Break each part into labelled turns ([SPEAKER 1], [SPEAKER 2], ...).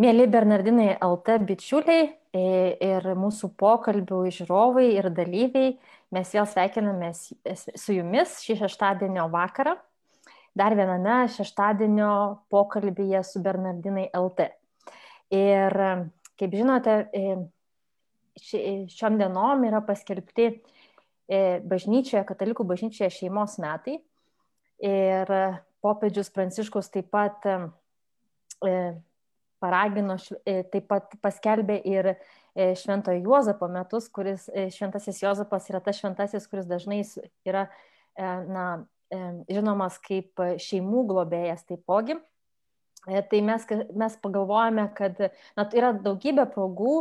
[SPEAKER 1] Mėly Bernardinai LT bičiuliai e, ir mūsų pokalbių žiūrovai ir dalyviai, mes vėl sveikiname su jumis šį šeštadienio vakarą, dar viename šeštadienio pokalbėje su Bernardinai LT. Ir kaip žinote, e, šiom dienom yra paskelbti e, bažnyčioje, katalikų bažnyčioje šeimos metai. Ir popiežius Pranciškus taip pat paragino, e, taip pat paskelbė ir e, šventojo Juozapo metus, kuris e, šventasis Juozapas yra tas šventasis, kuris dažnai yra na, žinomas kaip šeimų globėjas taipogi. Tai mes, mes pagalvojame, kad na, yra daugybė progų,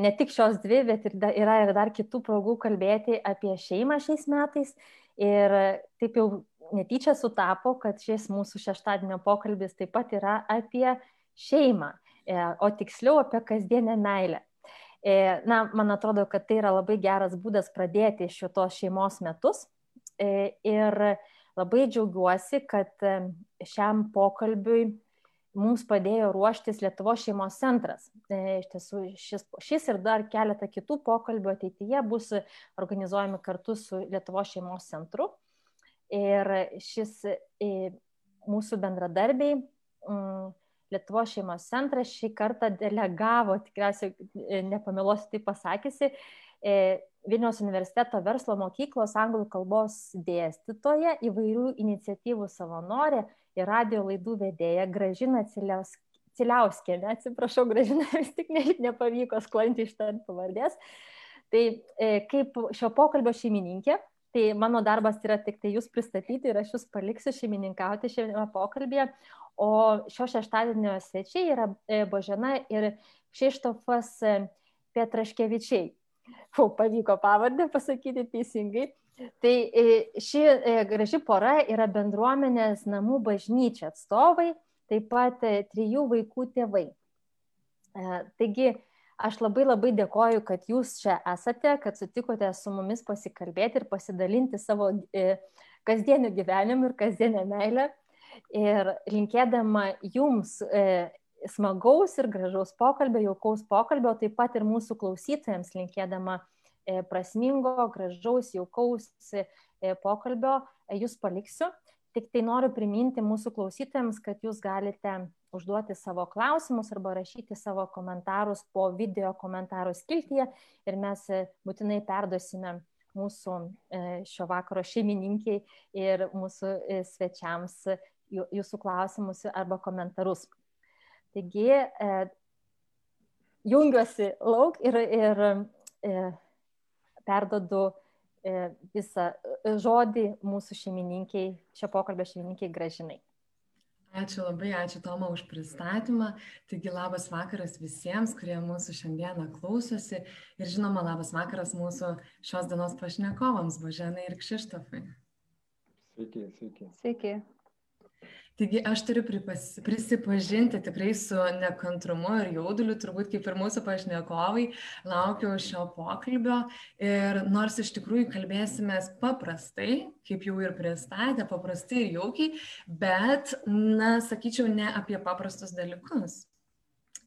[SPEAKER 1] ne tik šios dvi, bet ir da, yra ir dar kitų progų kalbėti apie šeimą šiais metais. Ir taip jau netyčia sutapo, kad šis mūsų šeštadienio pokalbis taip pat yra apie šeimą, e, o tiksliau apie kasdienę meilę. E, na, man atrodo, kad tai yra labai geras būdas pradėti šitos šeimos metus. E, ir labai džiaugiuosi, kad šiam pokalbiui mums padėjo ruoštis Lietuvo šeimos centras. Iš tiesų, šis, šis ir dar keletą kitų pokalbių ateityje bus organizuojami kartu su Lietuvo šeimos centru. Ir šis mūsų bendradarbiai Lietuvos šeimos centras šį kartą delegavo, tikriausiai e, nepameluosiu tai pasakysi, e, Vilniaus universiteto verslo mokyklos anglų kalbos dėstytoja, įvairių iniciatyvų savanorė ir radio laidų vedėja Gražina Ciliauskienė. Atsiprašau, Gražina, vis tik ne, nepavyko sklandžiai ištarti pavardės. Tai e, kaip šio pokalbio šeimininkė, Tai mano darbas yra tik tai jūs pristatyti ir aš jūs paliksiu šeimininkauti šiame pokalbėje, O šio šeštadienio svečiai yra e, Božena ir Kšištofas e, Petraškevičiai. Fau, pavyko pavardę pasakyti teisingai. Tai e, ši graži pora yra bendruomenės namų bažnyčia atstovai, taip pat trijų vaikų tėvai. Taigi, aš labai labai dėkoju, kad jūs čia esate, kad sutikote su mumis pasikalbėti ir pasidalinti savo kasdieniu gyvenimu ir kasdienę meilę ir linkėdama jums e, smagaus ir gražaus pokalbio, jaukaus pokalbio, taip pat ir mūsų klausytojams linkėdama e, prasmingo, gražaus, jaukaus e, pokalbio, jūs paliksiu. Tik tai noriu priminti mūsų klausytojams, kad jūs galite užduoti savo klausimus arba rašyti savo komentarus po video komentarų skiltyje ir mes būtinai perduosime mūsų šio vakaro šeimininkiai ir mūsų svečiams jūsų klausimus arba komentarus. Taigi, e, jungiuosi lauk ir, ir e, perdodu e, visą žodį mūsų šeimininkiai, šio pokalbio šeimininkiai gražinai.
[SPEAKER 2] Ačiū labai, ačiū Toma už pristatymą. Taigi labas vakaras visiems, kurie mūsų šiandieną klausosi. Ir žinoma, labas vakaras mūsų šios dienos pašnekovams, Boženai ir Kšištofai.
[SPEAKER 3] Sveiki, sveiki.
[SPEAKER 4] Sveiki.
[SPEAKER 2] Taigi aš turiu pripas, prisipažinti tikrai su nekantrumu ir jauduliu, turbūt kaip ir mūsų pašnekovai, laukiu šio pokalbio. Ir nors iš tikrųjų kalbėsime paprastai, kaip jau ir pristatė, paprastai ir jaukiai, bet, na, sakyčiau, ne apie paprastus dalykus.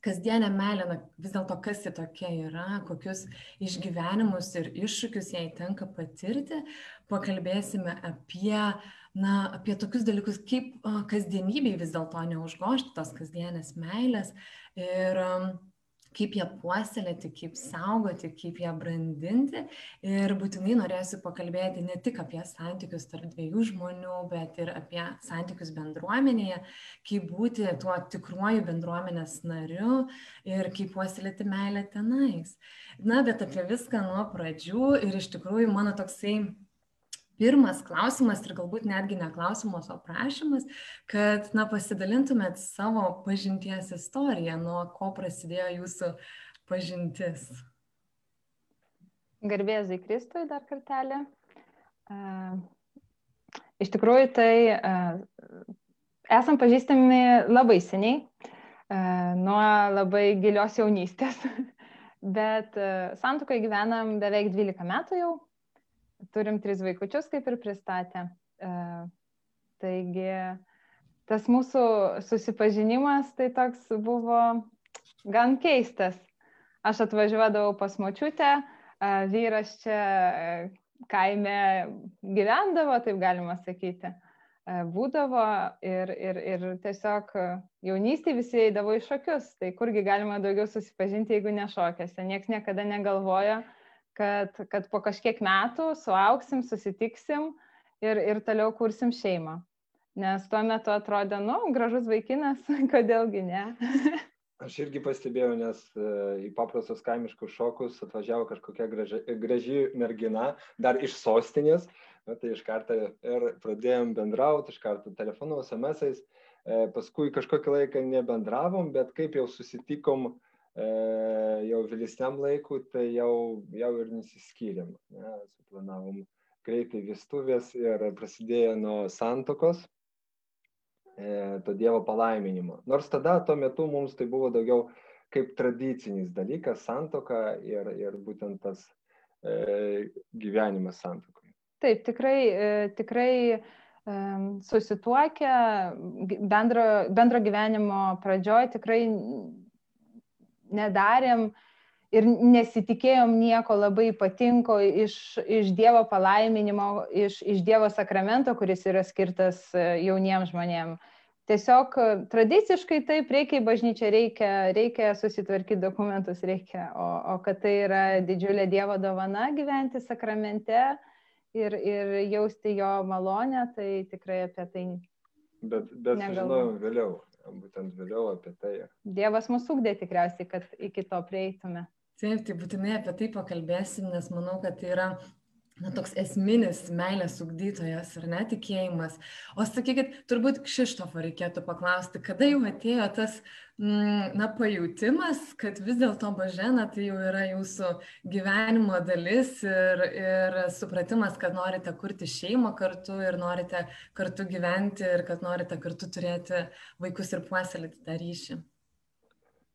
[SPEAKER 2] Kasdienė meilė, na, vis dėlto kas ji tokia yra, kokius išgyvenimus ir iššūkius jai tenka patirti, pakalbėsime apie uh, na apie tokius dalykus kaip kasdienybėj vis dėlto neužgožti tos kasdienės meilės ir kaip ją puoselėti, kaip saugoti, kaip ją brandinti. Ir būtinai norėsiu pakalbėti ne tik apie santykius tarp dviejų žmonių, bet ir apie santykius bendruomenėje, kaip būti tuo tikruoju bendruomenės nariu ir kaip puoselėti meilę tenais. Na, bet apie viską nuo pradžių ir iš tikrųjų mano toksai pirmas klausimas ir galbūt netgi ne klausimas, o prašymas, kad na, pasidalintumėt savo pažinties istoriją, nuo ko prasidėjo jūsų pažintis.
[SPEAKER 4] Garbėzai Kristui dar kartelį. Iš tikrųjų, tai esam pažįstami labai seniai, nuo labai gilios jaunystės, bet santukoje gyvenam beveik 12 metų jau turim tris vaikučius, kaip ir pristatė. E, taigi, tas mūsų susipažinimas tai toks buvo gan keistas. Aš atvažiuodavau pas močiutę, vyras čia kaime gyvendavo, taip galima sakyti, būdavo ir, ir, ir tiesiog jaunystėje visi eidavo į šokius, tai kurgi galima daugiau susipažinti, jeigu nešokiuose. Niekas niekada negalvoja, kad, kad po kažkiek metų suauksim, susitiksim ir, ir toliau kursim šeimą. Nes tuo metu atrodė, nu, gražus vaikinas, kodėlgi ne.
[SPEAKER 3] Aš irgi pastebėjau, nes e, į paprastus kaimiškus šokus atvažiavo kažkokia graži, graži mergina, dar iš sostinės, na, tai iš karto ir pradėjom bendrauti, iš karto telefonu, SMS-ais, e, paskui kažkokį laiką nebendravom, bet kaip jau susitikom jau vėlesniam laikui, tai jau, jau ir nesiskyrėm, ne, suplanavom greitai vestuvės ir prasidėjo nuo santokos E, to Dievo palaiminimo. Nors tada tuo metu mums tai buvo daugiau kaip tradicinis dalykas, santoka ir, ir būtent tas e, gyvenimas santokoje.
[SPEAKER 4] Taip, tikrai, e, tikrai e, susituokę bendro, bendro gyvenimo pradžioj tikrai nedarėm ir nesitikėjom nieko labai ypatingo iš, iš Dievo palaiminimo, iš, iš Dievo sakramento, kuris yra skirtas e, jauniems žmonėms. Tiesiog e, tradiciškai taip reikia į bažnyčią, reikia, reikia susitvarkyti dokumentus, reikia, o, o kad tai yra didžiulė Dievo dovana gyventi sakramente ir, ir jausti jo malonę, tai tikrai apie tai.
[SPEAKER 3] Bet, bet sužinojom vėliau, būtent vėliau apie tai.
[SPEAKER 4] Dievas mūsų ugdė tikriausiai, kad iki to prieitume.
[SPEAKER 2] Taip, tai būtinai apie tai pakalbėsim, nes manau, kad tai yra na, toks esminis meilės ugdytojas ar netikėjimas. O sakykit, turbūt Kšištofo reikėtų paklausti, kada jau atėjo tas, mm, na, pajūtimas, kad vis dėlto Bažena tai jau yra jūsų gyvenimo dalis ir, ir supratimas, kad norite kurti šeimą kartu ir norite kartu gyventi ir kad norite kartu turėti vaikus ir puoselėti tą ryšį.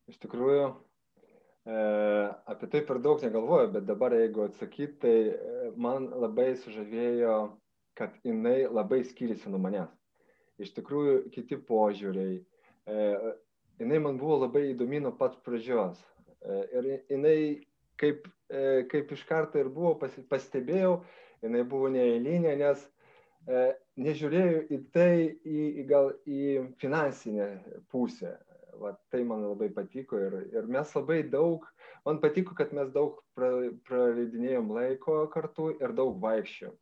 [SPEAKER 3] Iš tikrųjų, apie tai per daug negalvoju, bet dabar jeigu atsakyti, tai e, man labai sužavėjo, kad jinai labai skiriasi nuo manęs. Iš tikrųjų, kiti požiūriai. E, jinai man buvo labai įdomi nuo pat pradžios. Ir jinai, kaip, kaip iš karto ir buvo, pastebėjau, jinai buvo neįlinė, nes nežiūrėjau į tai, į, į gal į finansinę pusę va, tai man labai patiko ir, ir mes labai daug, man patiko, kad mes daug pra, praleidinėjom laiko kartu ir daug vaikščiojom.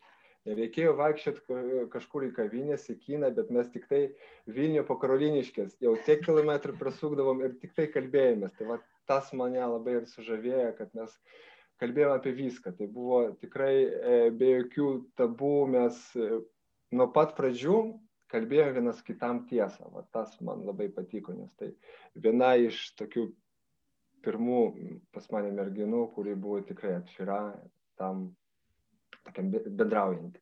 [SPEAKER 3] Nereikėjo vaikščioti kažkur į kavinės, į kiną, bet mes tik tai Vilnių po Karoliniškės jau tiek kilometrų prasukdavom ir tik tai kalbėjomės. Tai va, tas mane labai ir sužavėjo, kad mes kalbėjome apie viską. Tai buvo tikrai e, be jokių tabų, mes e, nuo pat pradžių kalbėjo vienas kitam tiesą. Va, tas man labai patiko, nes tai viena iš tokių pirmų pas mane merginų, kuri buvo tikrai atvira tam tokiam bendraujantį.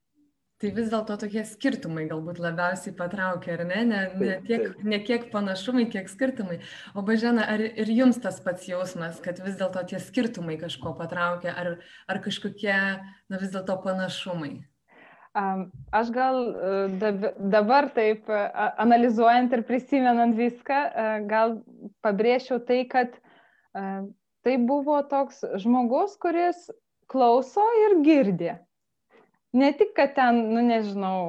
[SPEAKER 2] Tai vis dėlto tokie skirtumai galbūt labiausiai patraukia, ar ne? Ne, ne, tiek, ne kiek panašumai, kiek skirtumai. O Bažena, ar ir jums tas pats jausmas, kad vis dėlto tie skirtumai kažko patraukia, ar, ar kažkokie, na vis dėlto panašumai?
[SPEAKER 4] Aš gal e, dabar taip e, analizuojant ir prisimenant viską, e, gal pabrėžčiau tai, kad tai buvo toks žmogus, kuris klauso ir girdi. Ne tik, kad ten, nu nežinau,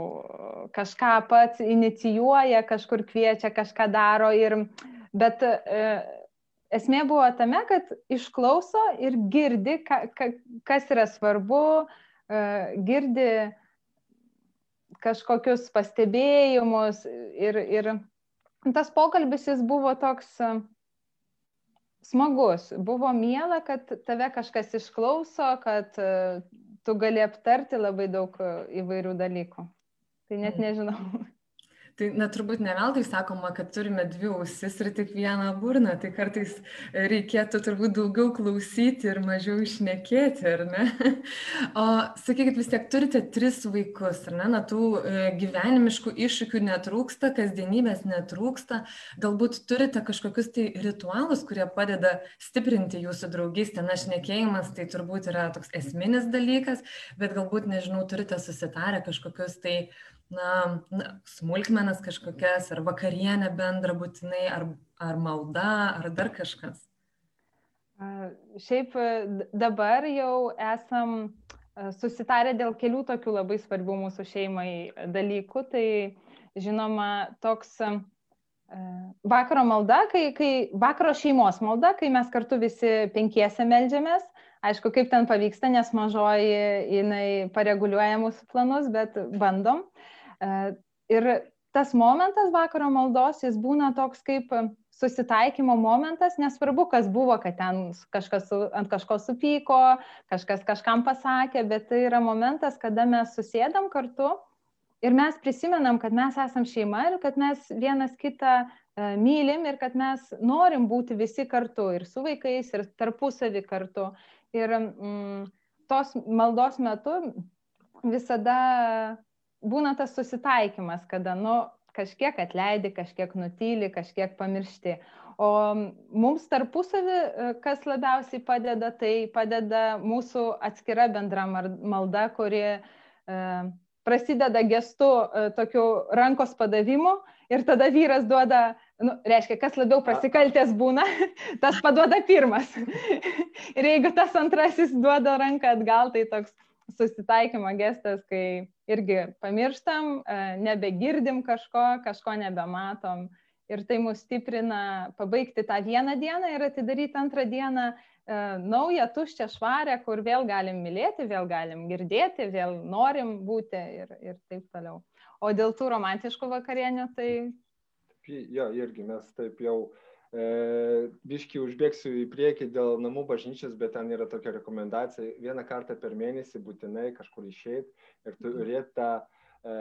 [SPEAKER 4] kažką pats inicijuoja, kažkur kviečia, kažką daro, ir, bet esmė buvo tame, kad išklauso ir girdi, ka, ka, kas yra svarbu, girdi kažkokius pastebėjimus ir, ir tas pokalbis jis buvo toks e, smagus. Buvo miela, kad tave kažkas išklauso, kad e, tu gali aptarti labai daug e, įvairių dalykų. Tai net mm. nežinau.
[SPEAKER 2] Tai na, turbūt ne veltui sakoma, kad turime dvi ausis ir tik vieną burną, tai kartais reikėtų turbūt daugiau klausyti ir mažiau išnekėti, ar ne? O sakykit, vis tiek turite tris vaikus, ar ne? Na, tų e, gyvenimiškų iššūkių netrūksta, kasdienybės netrūksta, galbūt turite kažkokius tai ritualus, kurie padeda stiprinti jūsų draugystę. Na, šnekėjimas tai turbūt yra toks esminis dalykas, bet galbūt, nežinau, turite susitarę kažkokius tai na, na smulkmenas kažkokias, ar vakarienę bendrą būtinai, ar, ar malda, ar dar kažkas?
[SPEAKER 4] Šiaip dabar jau esam susitarę dėl kelių tokių labai svarbių mūsų šeimai dalykų. Tai žinoma, toks vakaro malda, kai, kai vakaro šeimos malda, kai mes kartu visi penkiese melžiamės. Aišku, kaip ten pavyksta, nes mažoji jinai pareguliuoja mūsų planus, bet bandom. Ir tas momentas vakaro maldos, jis būna toks kaip susitaikymo momentas, nesvarbu, kas buvo, kad ten kažkas ant kažko supyko, kažkas kažkam pasakė, bet tai yra momentas, kada mes susėdam kartu ir mes prisimenam, kad mes esam šeima ir kad mes vienas kitą uh, mylim ir kad mes norim būti visi kartu ir su vaikais, ir tarpusavį kartu. Ir mm, tos maldos metu visada būna tas susitaikymas, kada, nu, kažkiek atleidi, kažkiek nutyli, kažkiek pamiršti. O mums tarpusavį, e, kas labiausiai padeda, tai padeda mūsų atskira bendra malda, kuri e, prasideda gestu e, tokiu rankos padavimu ir tada vyras duoda, nu, reiškia, kas labiau prasikaltęs būna, tas paduoda pirmas. ir jeigu tas antrasis duoda ranką atgal, tai toks susitaikymo gestas, kai irgi pamirštam, e, nebegirdim kažko, kažko nebematom. Ir tai mus stiprina pabaigti tą vieną dieną ir atidaryti antrą dieną e, naują, tuščią, švarę, kur vėl galim mylėti, vėl galim girdėti, vėl norim būti ir, ir taip toliau. O dėl tų romantiškų vakarienių, tai...
[SPEAKER 3] Jo, irgi mes taip jau uh, biški užbėgsiu į priekį dėl namų bažnyčios, bet ten yra tokia rekomendacija, vieną kartą per mėnesį būtinai kažkur išeiti ir
[SPEAKER 4] Mhm.
[SPEAKER 3] turėti tą e,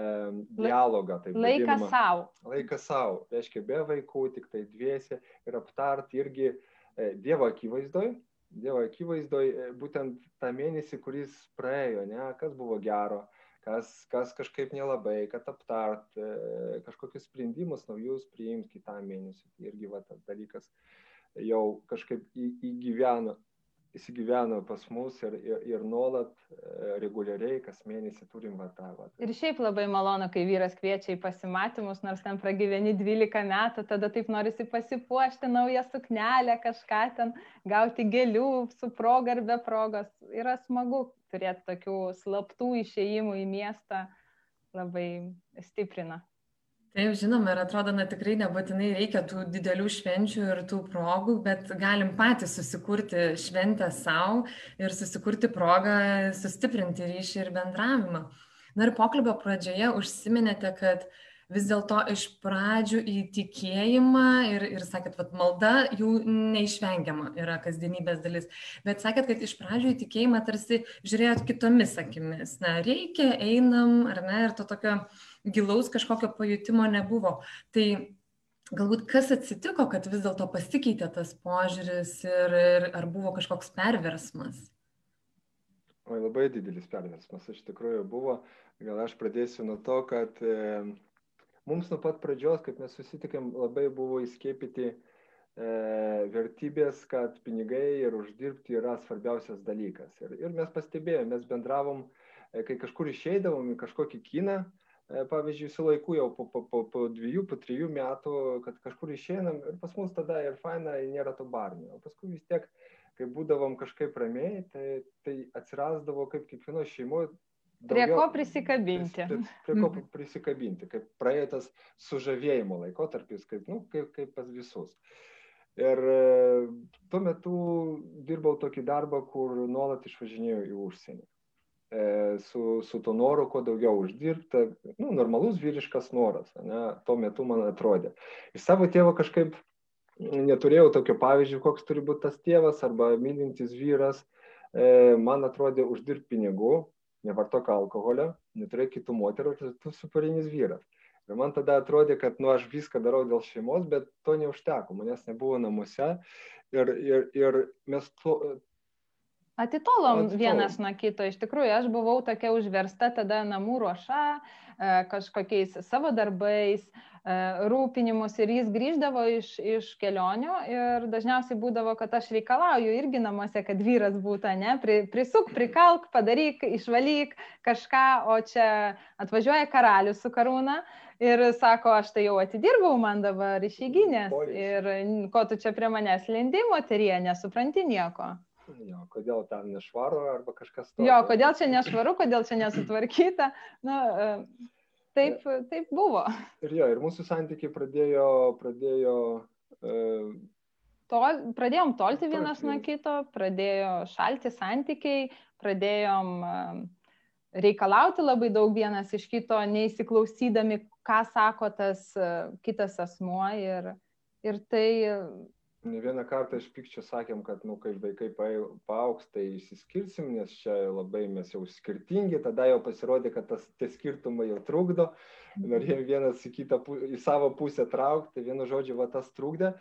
[SPEAKER 3] dialogą. Taip,
[SPEAKER 4] Laiką savo.
[SPEAKER 3] Laiką savo, reiškia be vaikų, tik tai dviesi ir aptart irgi e, Dievo akivaizdoj, Dievo akivaizdoj e, būtent tą mėnesį, kuris praėjo, ne, kas buvo gero, kas, kas kažkaip nelabai, kad aptart, e, kažkokius sprendimus naujus priimt kitam mėnesiui. Tai irgi va tas dalykas jau kažkaip į, įgyveno, įsigyveno pas mus ir, ir, ir nuolat e, reguliariai kas mėnesį turim va tą. Va.
[SPEAKER 4] Ir šiaip labai malonu, kai vyras kviečia į pasimatymus, nors ten pragyveni 12 metų, tada taip norisi pasipuošti naują suknelę, kažką ten gauti gėlių su proga ar be progos. Yra smagu turėti tokių slaptų išėjimų į miestą, labai stiprina.
[SPEAKER 2] Taip, žinoma, ir atrodo, na tikrai nebūtinai reikia tų didelių švenčių ir tų progų, bet galim patys susikurti šventę savo ir susikurti progą sustiprinti ryšį ir bendravimą. Na ir pokalbio pradžioje užsiminėte, kad vis dėlto iš pradžių į tikėjimą ir, ir sakėt, kad malda jų neišvengiama yra kasdienybės dalis, bet sakėt, kad iš pradžių į tikėjimą tarsi žiūrėjot kitomis akimis. Na, reikia, einam, ar ne, ir to tokio gilaus kažkokio pajutimo nebuvo. Tai galbūt kas atsitiko, kad vis dėlto pasikeitė tas požiūris ir, ir ar buvo kažkoks perversmas?
[SPEAKER 3] Oi, labai didelis perversmas iš tikrųjų buvo. Gal aš pradėsiu nuo to, kad e, mums nuo pat pradžios, kaip mes susitikėm, labai buvo įskiepyti e, vertybės, kad pinigai ir uždirbti yra svarbiausias dalykas. Ir, ir mes pastebėjome, mes bendravom, e, kai kažkur išeidavom į kažkokį kiną, e, pavyzdžiui, su laiku jau po, po, po, po dviejų, po trijų metų, kad kažkur išeinam ir pas mus tada ir faina, nėra to barnio. O paskui vis tiek, kai būdavom kažkaip ramiai, tai, tai atsirasdavo kaip kiekvienoje šeimoje
[SPEAKER 4] Prie ko prisikabinti.
[SPEAKER 3] Prie, prie ko prisikabinti, kaip praėjo tas sužavėjimo laikotarpis, kaip, nu, kaip, kaip pas visus. Ir e, tuo metu dirbau tokį darbą, kur nuolat išvažinėjau į užsienį. E, su, su to noru, kuo daugiau uždirbti, nu, normalus vyriškas noras, ne, tuo metu man atrodė. Iš savo tėvo kažkaip neturėjau tokio pavyzdžio, koks turi būti tas tėvas arba mylintis vyras. E, man atrodė uždirbti pinigų, nevartok alkoholio, neturėk kitų moterų, tu superinis vyras. Ir man tada atrodė, kad nu, aš viską darau dėl šeimos, bet to neužteko, manęs nebuvo namuose. Ir, ir, ir mes to,
[SPEAKER 4] Atitolom Atitolom. vienas nuo kito. Iš tikrųjų, aš buvau tokia užversta tada namų ruoša, e, kažkokiais savo darbais, e, rūpinimus ir jis grįždavo iš, iš kelionių ir dažniausiai būdavo, kad aš reikalauju irgi namuose, kad vyras būtų, ne, Pri, prisuk, prikalk, padaryk, išvalyk kažką, o čia atvažiuoja karalius su karūna ir sako, aš tai jau atidirbau, man dabar išeiginės ir ko tu čia prie manęs lendi, moterie, nesupranti nieko.
[SPEAKER 3] Jo, kodėl ten nešvaru arba kažkas
[SPEAKER 4] tokio. Jo, kodėl čia nešvaru, kodėl čia nesutvarkyta. Na, e, taip, taip buvo.
[SPEAKER 3] Ir jo, ir mūsų santykiai pradėjo, pradėjo
[SPEAKER 4] uh, Tol, pradėjom tolti vienas nuo kito, pradėjo šalti santykiai, pradėjom uh, reikalauti labai daug vienas iš kito, neįsiklausydami, ką sako tas kitas asmuo. Ir, ir tai
[SPEAKER 3] ne vieną kartą iš pykčio sakėm, kad, nu, kai vaikai paauks, tai išsiskirsim, nes čia labai mes jau skirtingi, tada jau pasirodė, kad tas, tie skirtumai jau trukdo, norėjom vienas į kitą, į savo pusę traukti, tai vienu žodžiu, va tas trukdė,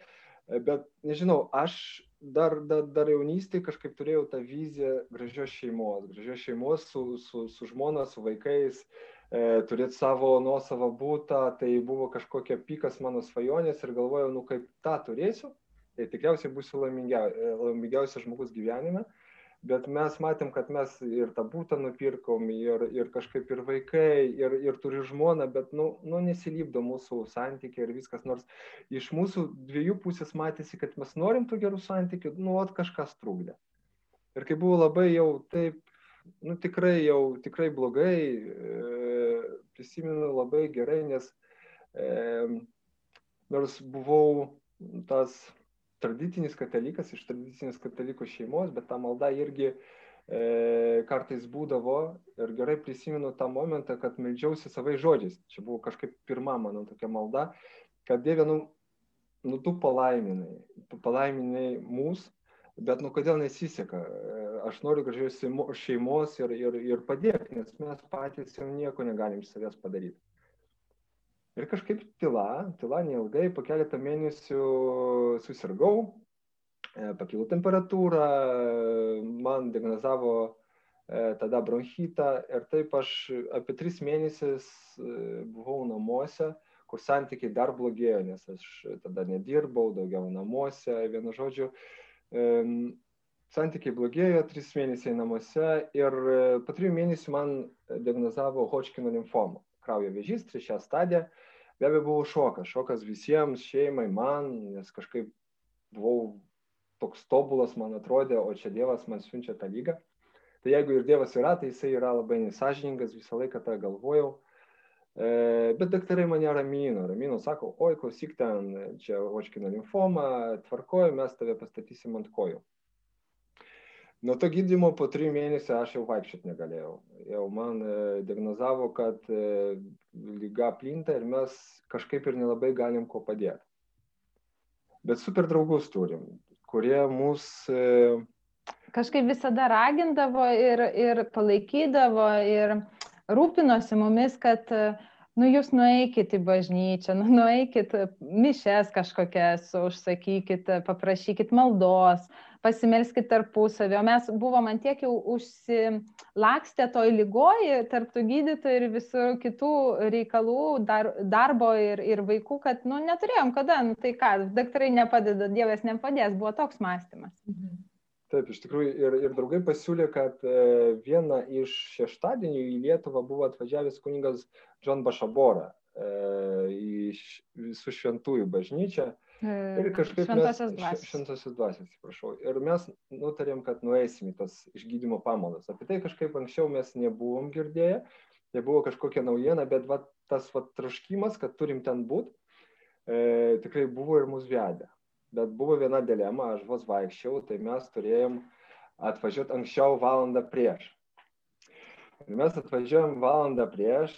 [SPEAKER 3] bet nežinau, aš dar, dar, dar jaunystėje kažkaip turėjau tą viziją gražios šeimos, gražios šeimos su, su, su žmona, su vaikais, e, turėti savo nuosavą būtą, tai buvo kažkokia pikas mano svajonės ir galvojau, nu kaip tą turėsiu, tai tikriausiai būsiu laimingiausias žmogus gyvenime. Bet mes matėm, kad mes ir tą būtą nupirkom, ir, ir kažkaip ir vaikai, ir, ir turi žmoną, bet, nu, nu, nesilipdo mūsų santykiai ir viskas. Nors iš mūsų dviejų pusės matėsi, kad mes norim tų gerų santykių, nu, at kažkas trukdė. Ir kai buvo labai jau taip, nu, tikrai jau tikrai blogai, e, prisimenu labai gerai, nes e, nors buvau tas tradicinis katalikas, iš tradicinės katalikų šeimos, bet ta malda irgi e, kartais būdavo ir gerai prisimenu tą momentą, kad meldžiausi savai žodžiais. Čia buvo kažkaip pirma mano tokia malda, kad Dieve, nu, nu tu palaiminai, tu palaiminai mūsų, bet nu kodėl nesiseka. Aš noriu gražios šeimos ir, ir, ir padėti, nes mes patys jau nieko negalim iš savęs padaryti. Ir kažkaip tyla, tyla neilgai, po keletą mėnesių susirgau, e, pakilo temperatūra, man diagnozavo e, tada bronchitą ir taip aš apie tris mėnesius e, buvau namuose, kur santykiai dar blogėjo, nes aš tada nedirbau, daugiau namuose, vienu žodžiu. Santykiai blogėjo, tris mėnesiai namuose ir po trijų mėnesių man diagnozavo Hodgkino limfomą kraujo vėžys, trečia stadija. Be abejo, buvo šokas, šokas visiems, šeimai, man, nes kažkaip buvau toks tobulas, man atrodė, o čia Dievas man siunčia tą lygą. Tai jeigu ir Dievas yra, tai jisai yra labai nesažiningas, visą laiką tą galvojau. E, bet daktarai mane ramino, ramino, sako, oi, klausyk ten, čia Očkino limfoma, tvarkoju, mes tave pastatysim ant kojų. Nuo to gydymo po trijų mėnesių aš jau vaikščioti negalėjau. Jau man e, diagnozavo, kad e, lyga plinta ir mes kažkaip ir nelabai galim ko padėti. Bet super draugus turim, kurie mus... E...
[SPEAKER 4] Kažkaip visada ragindavo ir, ir palaikydavo ir rūpinosi mumis, kad nu jūs nueikit į bažnyčią, nu nueikit mišes kažkokias, užsakykit, paprašykit maldos, pasimelskit tarpusavio. Mes buvom ant tiek jau užsilakstę toj lygoji, tarptų gydytojų ir visų kitų reikalų, dar, darbo ir, ir vaikų, kad nu, neturėjom kada, nu, tai ką, daktarai nepadeda, Dievas nepadės, buvo toks mąstymas. Mhm.
[SPEAKER 3] Taip, iš tikrųjų, ir, ir draugai pasiūlė, kad e, vieną iš šeštadienių į Lietuvą buvo atvažiavęs kuningas John Bašabora e, į visų šventųjų bažnyčią. Ir kažkaip
[SPEAKER 4] šventosios dvasios.
[SPEAKER 3] Šventosios dvasios, atsiprašau. Ir mes nutarėm, kad nueisim į tas išgydymo pamaldas. Apie tai kažkaip anksčiau mes nebuvom girdėję, tai buvo kažkokia naujiena, bet va, tas va, traškimas, kad turim ten būti, e, tikrai buvo ir mus vedė. Bet buvo viena dilema, aš vos vaikščiau, tai mes turėjom atvažiuoti anksčiau valandą prieš. Ir mes atvažiuojam valandą prieš,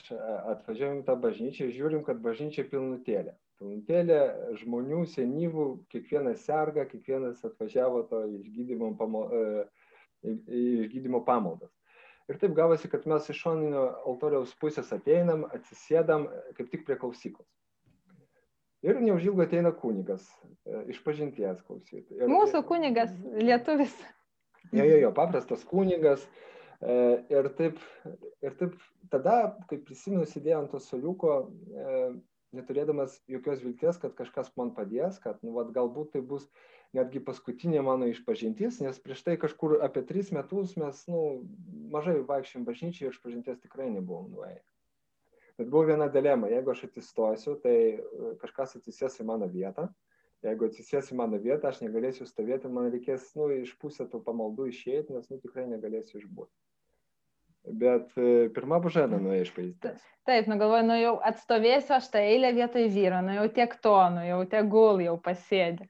[SPEAKER 3] atvažiuojam tą bažnyčią, žiūrim, kad bažnyčia pilnutėlė pilnutėlė žmonių, senyvų, kiekvienas serga, kiekvienas atvažiavo to išgydymo, pamal, e, išgydymo pamaldas. Ir taip gavosi, kad mes iš šoninio altoriaus pusės ateinam, atsisėdam kaip tik prie klausyklos. Ir neužilgo ateina kunigas, e, iš pažinties klausyti. Ir,
[SPEAKER 4] Mūsų kunigas, lietuvis.
[SPEAKER 3] Jo, jo, jo, paprastas kunigas. E, ir taip, ir taip tada, kai prisimenu, sėdėjau ant to soliuko, e, neturėdamas jokios vilties, kad kažkas man padės, kad, nu, vat, galbūt tai bus netgi paskutinė mano išpažintis, nes prieš tai kažkur apie tris metus mes, nu, mažai vaikščiam bažnyčiai ir išpažinties tikrai nebuvom nuėję. Bet buvo viena dilema, jeigu aš atsistosiu, tai e, kažkas atsisės į mano vietą. Jeigu atsisės į mano vietą, aš negalėsiu stovėti, man reikės, nu, iš pusę tų pamaldų išėti, nes, nu, tikrai negalėsiu išbūti. Bet e, pirmą buženą nuėjo išpažintis.
[SPEAKER 4] Taip, nu galvoju, nu jau atstovėsiu aš tą eilę vietoj vyro, nu jau tiek to, nu jau tegul jau pasėdė.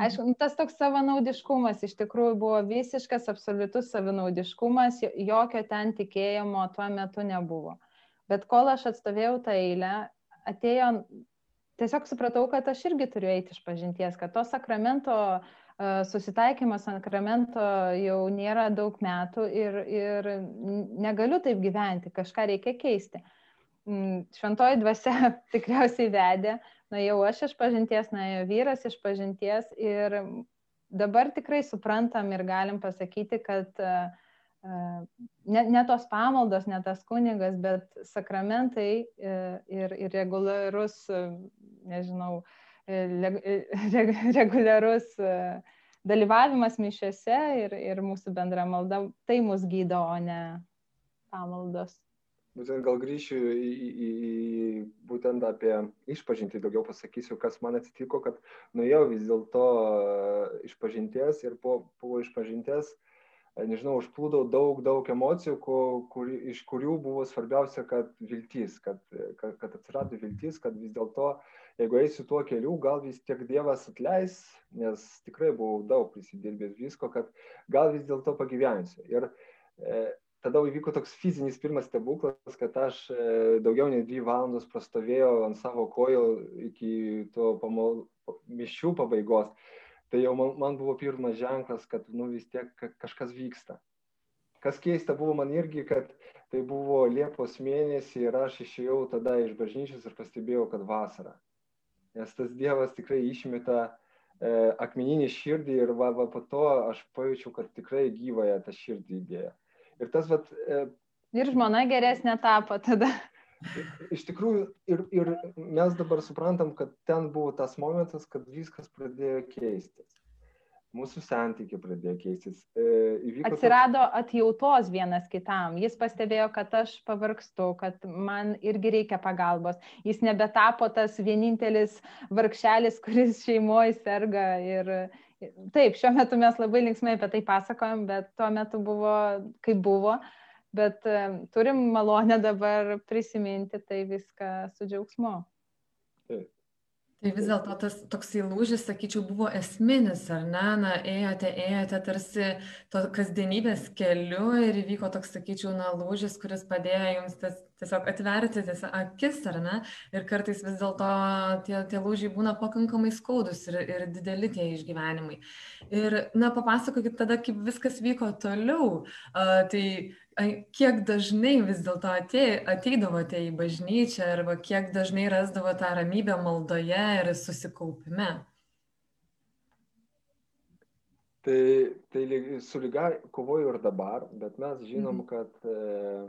[SPEAKER 4] Aišku, nu, tas toks savanaudiškumas iš tikrųjų buvo visiškas, absoliutus savanaudiškumas, jokio ten tikėjimo tuo metu nebuvo. Bet kol aš atstovėjau tą eilę, atėjo, tiesiog supratau, kad aš irgi turiu eiti iš pažinties, kad to sakramento, susitaikymo sakramento jau nėra daug metų ir, ir negaliu taip gyventi, kažką reikia keisti. Mm, šventoji dvasia tikriausiai vedė, nuėjau aš iš pažinties, nuėjo vyras iš pažinties ir dabar tikrai suprantam ir galim pasakyti, kad uh, ne, ne tos pamaldos, ne tas kunigas, bet sakramentai e, ir, ir reguliarus, e, nežinau, e, reguliarus dalyvavimas mišiuose ir, ir mūsų bendra malda, tai mus gydo, o ne pamaldos.
[SPEAKER 3] Būtent gal grįšiu į, į, į būtent apie išpažinti, daugiau pasakysiu, kas man atsitiko, kad nuėjau vis dėlto išpažinties ir po, po išpažinties uh, nežinau, užplūdau daug, daug emocijų, kur, kur, iš kurių buvo svarbiausia, kad viltis, kad, kad, kad atsirado viltis, kad vis dėlto, jeigu eisiu tuo keliu, gal vis tiek Dievas atleis, nes tikrai buvau daug prisidirbęs visko, kad gal vis dėlto pagyvensiu. Ir e, tada įvyko toks fizinis pirmas stebuklas, kad aš e, daugiau nei dvi valandos prastovėjau ant savo kojų iki to pamal, mišių pabaigos tai jau man, man buvo pirmas ženklas, kad nu vis tiek kažkas vyksta. Kas keista buvo man irgi, kad tai buvo Liepos mėnesį ir aš išėjau tada iš bažnyčios ir pastebėjau, kad vasara. Nes tas Dievas tikrai išmeta e, akmeninį širdį ir va, va po to aš pajaučiau, kad tikrai gyvąją tą širdį įdėjo. Ir tas, vat, e,
[SPEAKER 4] ir žmona geresnė tapo tada.
[SPEAKER 3] Iš tikrųjų, ir, ir mes dabar suprantam, kad ten buvo tas momentas, kad viskas pradėjo keistis. Mūsų santykiai pradėjo keistis.
[SPEAKER 4] E, Atsirado atjautos vienas kitam. Jis pastebėjo, kad aš pavargstu, kad man irgi reikia pagalbos. Jis nebetapo tas vienintelis vargšelis, kuris šeimoje serga. Ir, taip, šiuo metu mes labai linksmai apie tai pasakojam, bet tuo metu buvo, kaip buvo. Uh, bet turim malonę dabar prisiminti tai viską su džiaugsmu.
[SPEAKER 2] Taip. Tai vis dėlto tas toksai lūžis, sakyčiau, buvo esminis, ar ne? Na, ėjote, ėjote tarsi to kasdienybės keliu ir įvyko toks, sakyčiau, na, lūžis, kuris padėjo jums tas, tiesiog atverti tas akis, ar ne? Ir kartais vis dėlto tie, tie lūžiai būna pakankamai skaudus ir, ir dideli tie išgyvenimai. Ir, na, papasakokit tada, kaip viskas vyko toliau. Uh, tai kiek dažnai vis dėlto ateidavote į bažnyčią arba kiek dažnai rasdavo tą ramybę maldoje ir susikaupime?
[SPEAKER 3] Tai, tai su lyga kovoju ir dabar, bet mes žinom, mhm. kad e,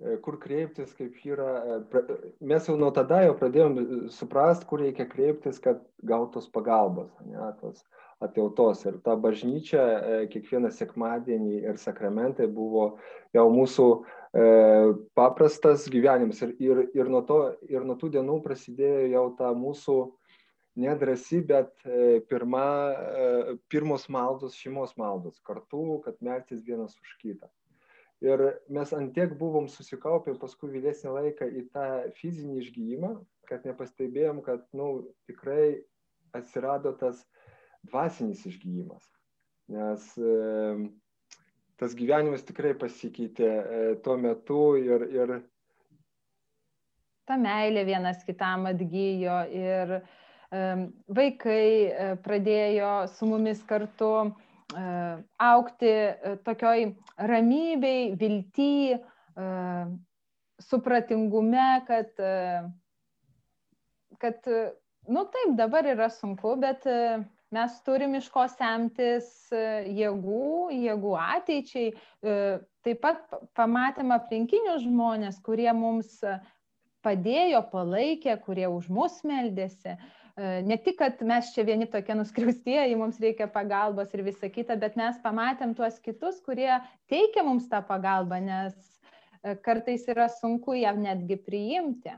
[SPEAKER 3] e kur kreiptis, kaip yra, e, mes jau nuo tada jau pradėjom suprasti, kur reikia kreiptis, kad gautos pagalbos, ne, tos atjautos. Ir ta bažnyčia e, kiekvieną sekmadienį ir sakramentai buvo jau mūsų e, paprastas gyvenimas. Ir, ir, ir, nuo to, ir nuo tų dienų prasidėjo jau ta mūsų nedrasi, bet e, pirma, pirmos maldos, šeimos maldos kartu, kad meltis vienas už kitą. Ir mes antiek buvom susikaupę paskui vėlesnį laiką į tą fizinį išgyjimą, kad nepastebėjom, kad nu, tikrai atsirado tas dvasinis išgyjimas. Nes tas gyvenimas tikrai pasikeitė e, tuo metu ir, ir...
[SPEAKER 4] Ta meilė vienas kitam atgyjo ir vaikai e, pradėjo su mumis kartu e, aukti tokioj ramybei, vilty, e, supratingume, kad, kad, nu taip, dabar yra sunku, bet mes turim iš ko semtis jėgų, jėgų ateičiai. Taip pat pamatėm aplinkinius žmonės, kurie mums padėjo, palaikė, kurie už mus meldėsi. Ne tik, kad mes čia vieni tokie nuskriaustieji, mums reikia pagalbos ir visa kita, bet mes pamatėm tuos kitus, kurie teikia mums tą pagalbą, nes kartais yra sunku ją netgi priimti.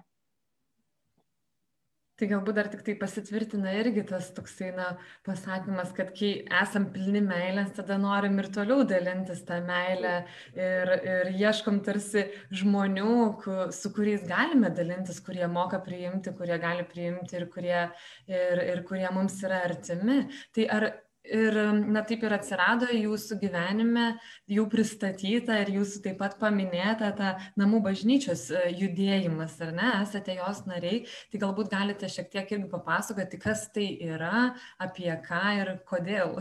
[SPEAKER 2] Tai galbūt dar tik tai pasitvirtina irgi tas toksai, na, pasakymas, kad kai esam pilni meilės, tada norim ir toliau dalintis tą meilę ir, ir ieškom tarsi žmonių, su kuriais galime dalintis, kurie moka priimti, kurie gali priimti ir kurie, ir, ir kurie mums yra artimi. Tai ar ir na taip ir atsirado jūsų gyvenime jau pristatyta ir jūsų taip pat paminėta ta namų bažnyčios e, judėjimas, ar ne, esate jos nariai, tai galbūt galite šiek tiek irgi papasakoti, kas tai yra, apie ką ir kodėl.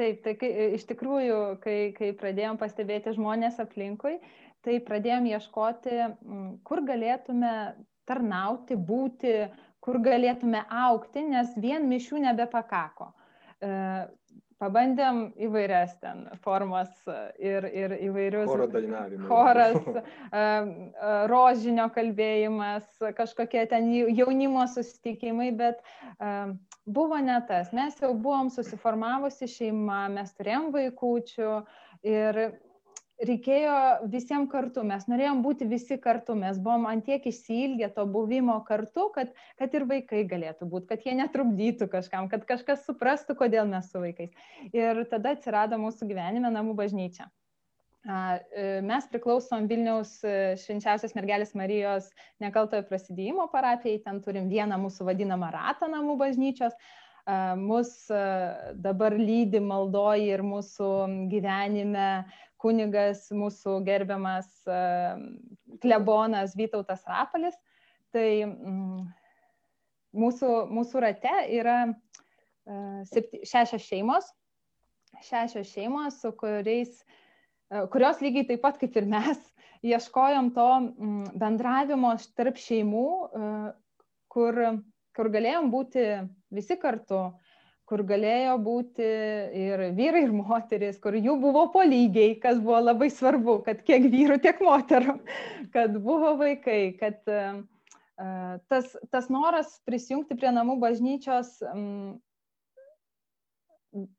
[SPEAKER 4] Taip, tai kai, iš tikrųjų, kai, kai pradėjom pastebėti žmonės aplinkui, tai pradėjom ieškoti, kur galėtume tarnauti, būti, kur galėtume aukti, nes vien mišių nebepakako. E, pabandėm įvairias ten formas ir, ir įvairius.
[SPEAKER 3] Choro dainavimas.
[SPEAKER 4] Choras, e, e, rožinio kalbėjimas, kažkokie ten jaunimo susitikimai, bet buvo ne tas. Mes jau buvom susiformavusi šeima, mes turėjom vaikųčių ir reikėjo visiems kartu, mes norėjom būti visi kartu, mes buvom antiek išsilgę to buvimo kartu, kad, kad ir vaikai galėtų būti, kad jie netrukdytų kažkam, kad kažkas suprastų, kodėl mes su vaikais. Ir tada atsirado mūsų gyvenime namų bažnyčia. E, mes priklausom Vilniaus e, švenčiausios mergelės Marijos nekaltojo prasidėjimo parapijai, ten turim vieną mūsų vadinamą ratą namų bažnyčios, mus e, dabar lydi maldoji ir mūsų gyvenime kunigas, mūsų gerbiamas klebonas Vytautas Rapalis. Tai mm, mūsų, mūsų rate yra septy, šešios šeimos, šešios šeimos, su kuriais, kurios lygiai taip pat kaip ir mes, ieškojom to mm, bendravimo tarp šeimų, kur, kur galėjom būti visi kartu, kur galėjo būti ir vyrai, ir moteris, kur jų buvo po lygiai, kas buvo labai svarbu, kad kiek vyrų, tiek moterų, kad buvo vaikai, kad uh, tas, tas noras prisijungti prie namų bažnyčios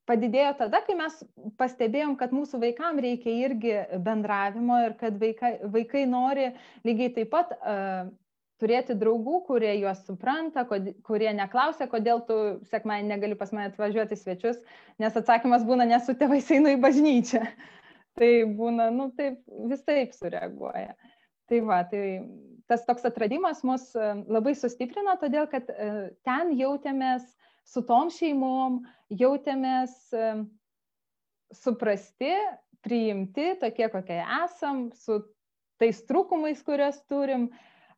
[SPEAKER 4] padidėjo tada, kai mes pastebėjom, kad mūsų vaikam reikia irgi bendravimo ir kad vaikai, vaikai nori lygiai taip pat uh, turėti draugų, kurie juos supranta, kurie neklausia, kodėl tu sekmąjį negali pas mane atvažiuoti svečius, nes atsakymas būna, nes su tėvais einu į bažnyčią. Tai būna, nu, taip, vis taip sureaguoja. Tai va, tai tas toks atradimas mus e, labai sustiprino, todėl kad e, ten jautėmės su tom šeimom, jautėmės e, suprasti, priimti tokie, kokie esam, su tais trūkumais, kuriuos turim,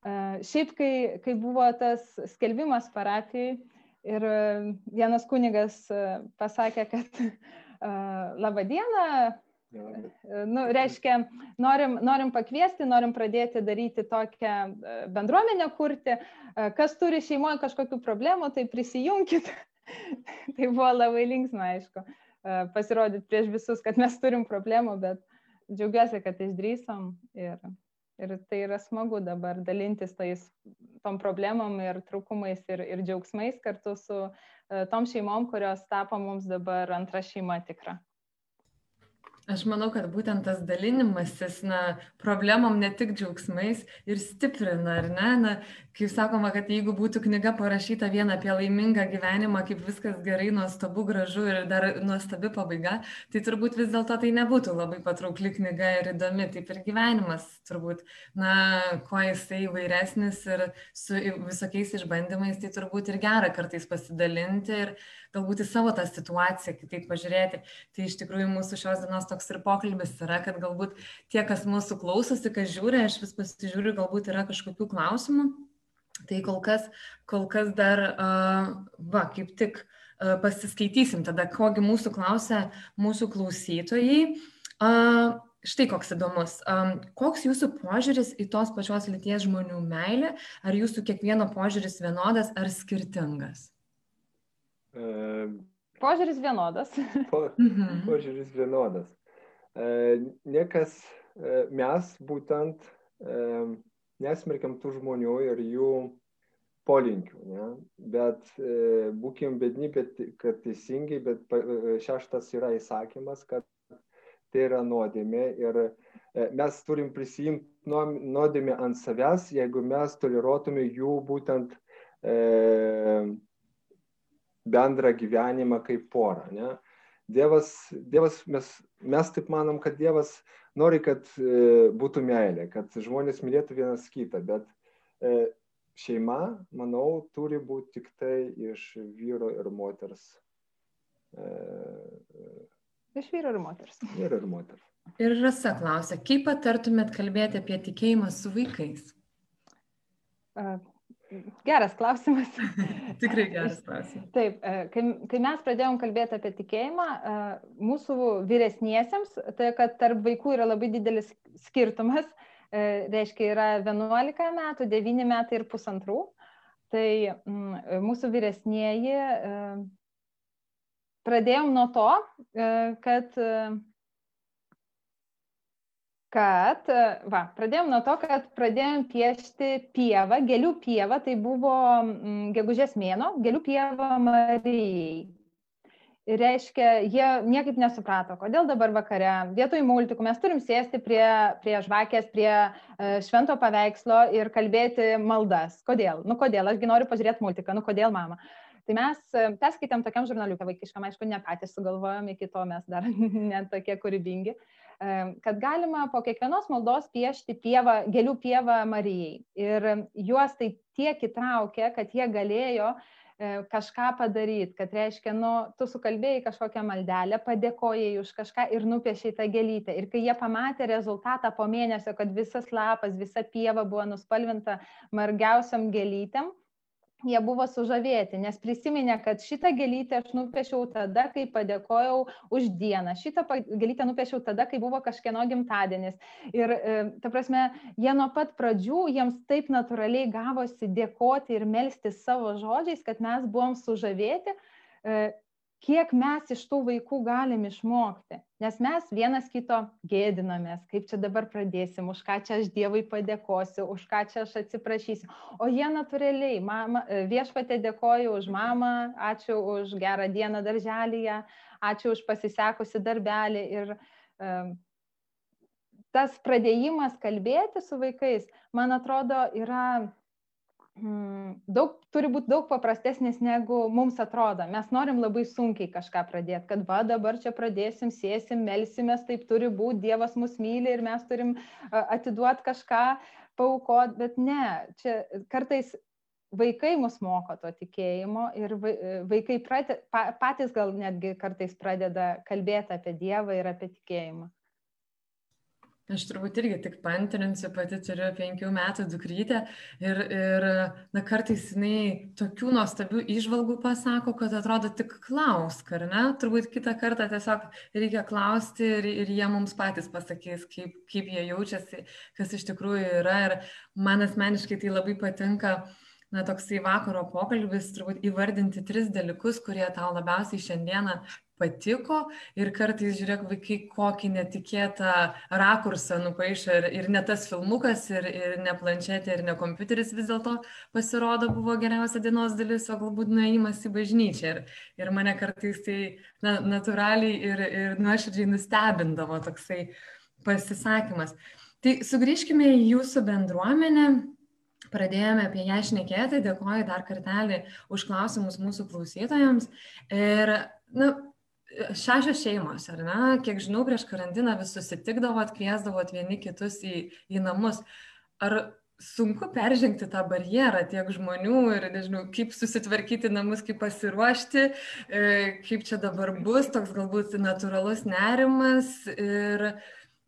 [SPEAKER 4] Šiaip, kai, kai buvo tas skelbimas parapijai ir vienas kunigas pasakė, kad labą dieną, nu, reiškia, norim, norim pakviesti, norim pradėti daryti tokią bendruomenę kurti, kas turi šeimoje kažkokių problemų, tai prisijunkit. tai buvo labai linksma, aišku, pasirodyti prieš visus, kad mes turim problemų, bet džiaugiuosi, kad išdrysom ir ir tai yra smagu dabar dalintis tais tom problemom ir trūkumais ir, ir džiaugsmais kartu su uh, tom šeimom, kurios tapo mums dabar antra šeima tikra.
[SPEAKER 2] Aš manau, kad būtent tas dalinimasis, na, problemom ne tik džiaugsmais ir stiprina, ar ne? Na, kaip sakoma, kad jeigu būtų knyga parašyta vien apie laimingą gyvenimą, kaip viskas gerai, nuostabu, gražu ir dar nuostabi pabaiga, tai turbūt vis dėlto tai nebūtų labai patraukli knyga ir įdomi. Taip ir gyvenimas turbūt, na, kuo jisai įvairesnis ir su visokiais išbandymais, tai turbūt ir gera kartais pasidalinti ir galbūt į savo tą situaciją kitaip pažiūrėti. Tai iš tikrųjų mūsų šios dienos toks ir pokalbis yra, kad galbūt tie, kas mūsų klausosi, kas žiūri, aš vis pasižiūriu, galbūt yra kažkokių klausimų. Tai kol kas, kol kas dar, uh, va, kaip tik uh, pasiskaitysim tada, kogi mūsų klausia mūsų klausytojai. Uh, Štai koks įdomus. Um, koks jūsų požiūris į tos pačios lyties žmonių meilę? Ar jūsų kiekvieno požiūris vienodas ar skirtingas?
[SPEAKER 4] E, požiūris vienodas.
[SPEAKER 3] Po, mhm. požiūris vienodas. E, niekas, e, mes būtent e, nesmerkiam tų žmonių ir jų polinkių, ne? bet e, būkim bedni, bet kad teisingai, bet šeštas yra įsakymas, kad tai yra nuodėmė ir e, mes turim prisijimti nuodėmę ant savęs, jeigu mes toleruotume jų būtent e, bendrą gyvenimą kaip porą. Ne? Dievas, Dievas mes, mes taip manom, kad Dievas nori, kad e, būtų meilė, kad žmonės mylėtų vienas kitą, bet e, šeima, manau, turi būti tik tai iš vyro ir moters. E,
[SPEAKER 4] iš vyro ir moters.
[SPEAKER 3] Vyro ir moters.
[SPEAKER 2] Ir Rasa klausia, kaip patartumėt kalbėti apie tikėjimą su vaikais?
[SPEAKER 4] Geras klausimas.
[SPEAKER 2] Tikrai geras klausimas.
[SPEAKER 4] Taip, kai, kai mes pradėjom kalbėti apie tikėjimą, mūsų vyresniesiems, tai kad tarp vaikų yra labai didelis skirtumas, E, reiškia yra 11 metų, 9 metai ir pusantrų. Tai mm, mūsų vyresnieji e, pradėjom nuo to, e, kad kad, va, pradėjom nuo to, kad pradėjom piešti pievą, gėlių pievą, tai buvo mm, gegužės mėno, gėlių pievą Marijai reiškia, jie niekaip nesuprato, kodėl dabar vakare vietoj multikų mes turim sėsti prie, prie žvakės, prie uh, švento paveikslo ir kalbėti maldas. Kodėl? Nu kodėl? Ašgi noriu pažiūrėti multiką, nu kodėl mama? Tai mes perskaitėm tokiam žurnaliuką vaikiškam, aišku, ne patys sugalvojom, iki to mes dar net tokie kūrybingi, kad galima po kiekvienos maldos piešti pievą, gėlių pievą Marijai. Ir juos tai tiek įtraukė, kad jie galėjo E, kažką padaryti, kad reiškia, nu, tu sukalbėjai kažkokią maldelę, padėkojai už kažką ir nupiešiai tą gėlytę. Ir kai jie pamatė rezultatą po mėnesio, kad visas lapas, visa pieva buvo nuspalvinta margiausiam gėlytėm, jie buvo sužavėti, nes prisiminė, kad šitą gėlytę aš nupiešiau tada, kai padėkojau už dieną, šitą gėlytę nupiešiau tada, kai buvo kažkieno gimtadienis. Ir, e, ta prasme, jie nuo pat pradžių, jiems taip natūraliai gavosi dėkoti ir melsti savo žodžiais, kad mes buvom sužavėti e, kiek mes iš tų vaikų galim išmokti. Nes mes vienas kito gėdinamės, kaip čia dabar pradėsim, už ką čia aš Dievui padėkosiu, už ką čia aš atsiprašysiu. O jie natūraliai, mama, viešpatė dėkoju už mamą, ačiū už gerą dieną darželėje, ačiū už pasisekusi darbelį. Ir um, tas pradėjimas kalbėti su vaikais, man atrodo, yra daug, turi būti daug paprastesnis, negu mums atrodo. Mes norim labai sunkiai kažką pradėti, kad va dabar čia pradėsim, sėsim, melsimės, taip turi būti, Dievas mus myli ir mes turim atiduoti kažką, paukot, bet ne, čia kartais vaikai mus moko to tikėjimo ir vaikai prate, patys gal netgi kartais pradeda kalbėti apie Dievą ir apie tikėjimą.
[SPEAKER 2] Aš turbūt irgi tik pantrinsiu, pati turiu penkių metų dukrytę ir, ir na, kartais jinai tokių nuostabių išvalgų pasako, kad atrodo tik klausk, ar ne? Turbūt kitą kartą tiesiog reikia klausti ir, ir jie mums patys pasakys, kaip, kaip jie jaučiasi, kas iš tikrųjų yra. Ir man asmeniškai tai labai patinka na, toksai vakaro pokalbis, turbūt įvardinti tris dalykus, kurie tau labiausiai šiandieną patiko ir kartais žiūrėk vaikai kokį netikėtą rakursą nupaišo ir, ir ne tas filmukas, ir, ir ne planšetė, ir ne kompiuteris vis dėlto pasirodo buvo geriausia dienos dalis, o galbūt nuėjimas į bažnyčią. Ir, ir mane kartais tai na, natūraliai ir, ir nuoširdžiai nustebindavo toksai pasisakymas. Tai sugrįžkime į jūsų bendruomenę pradėjome apie ją šnekėti, dėkoju dar kartelį už klausimus mūsų klausytojams. Ir, šešios šeimos, ar ne? Kiek žinau, prieš karantiną vis susitikdavot, kviesdavot vieni kitus į, į namus. Ar sunku peržengti tą barjerą tiek žmonių ir, nežinau, kaip susitvarkyti namus, kaip pasiruošti, e, kaip čia dabar bus, toks galbūt natūralus nerimas ir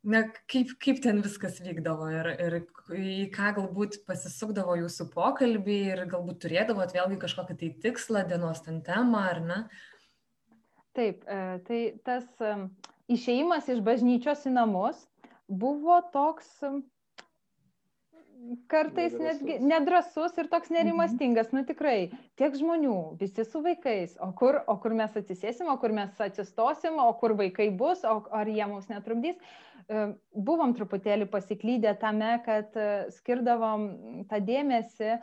[SPEAKER 2] na, kaip, kaip ten viskas vykdavo ir, ir į ką galbūt pasisukdavo jūsų pokalbiai ir galbūt turėdavot vėlgi kažkokį tai tikslą, dienos ten temą, ar ne?
[SPEAKER 4] Taip, e, tai tas išėjimas iš bažnyčios į namus buvo toks kartais netgi nedrasus ir toks nerimastingas, nu tikrai, tiek žmonių, visi su vaikais, o kur, o kur mes atsisėsim, o kur mes atsistosim, o kur vaikai bus, o ar jie mums netrukdys. E, buvom truputėlį pasiklydę tame, kad e, skirdavom tą dėmesį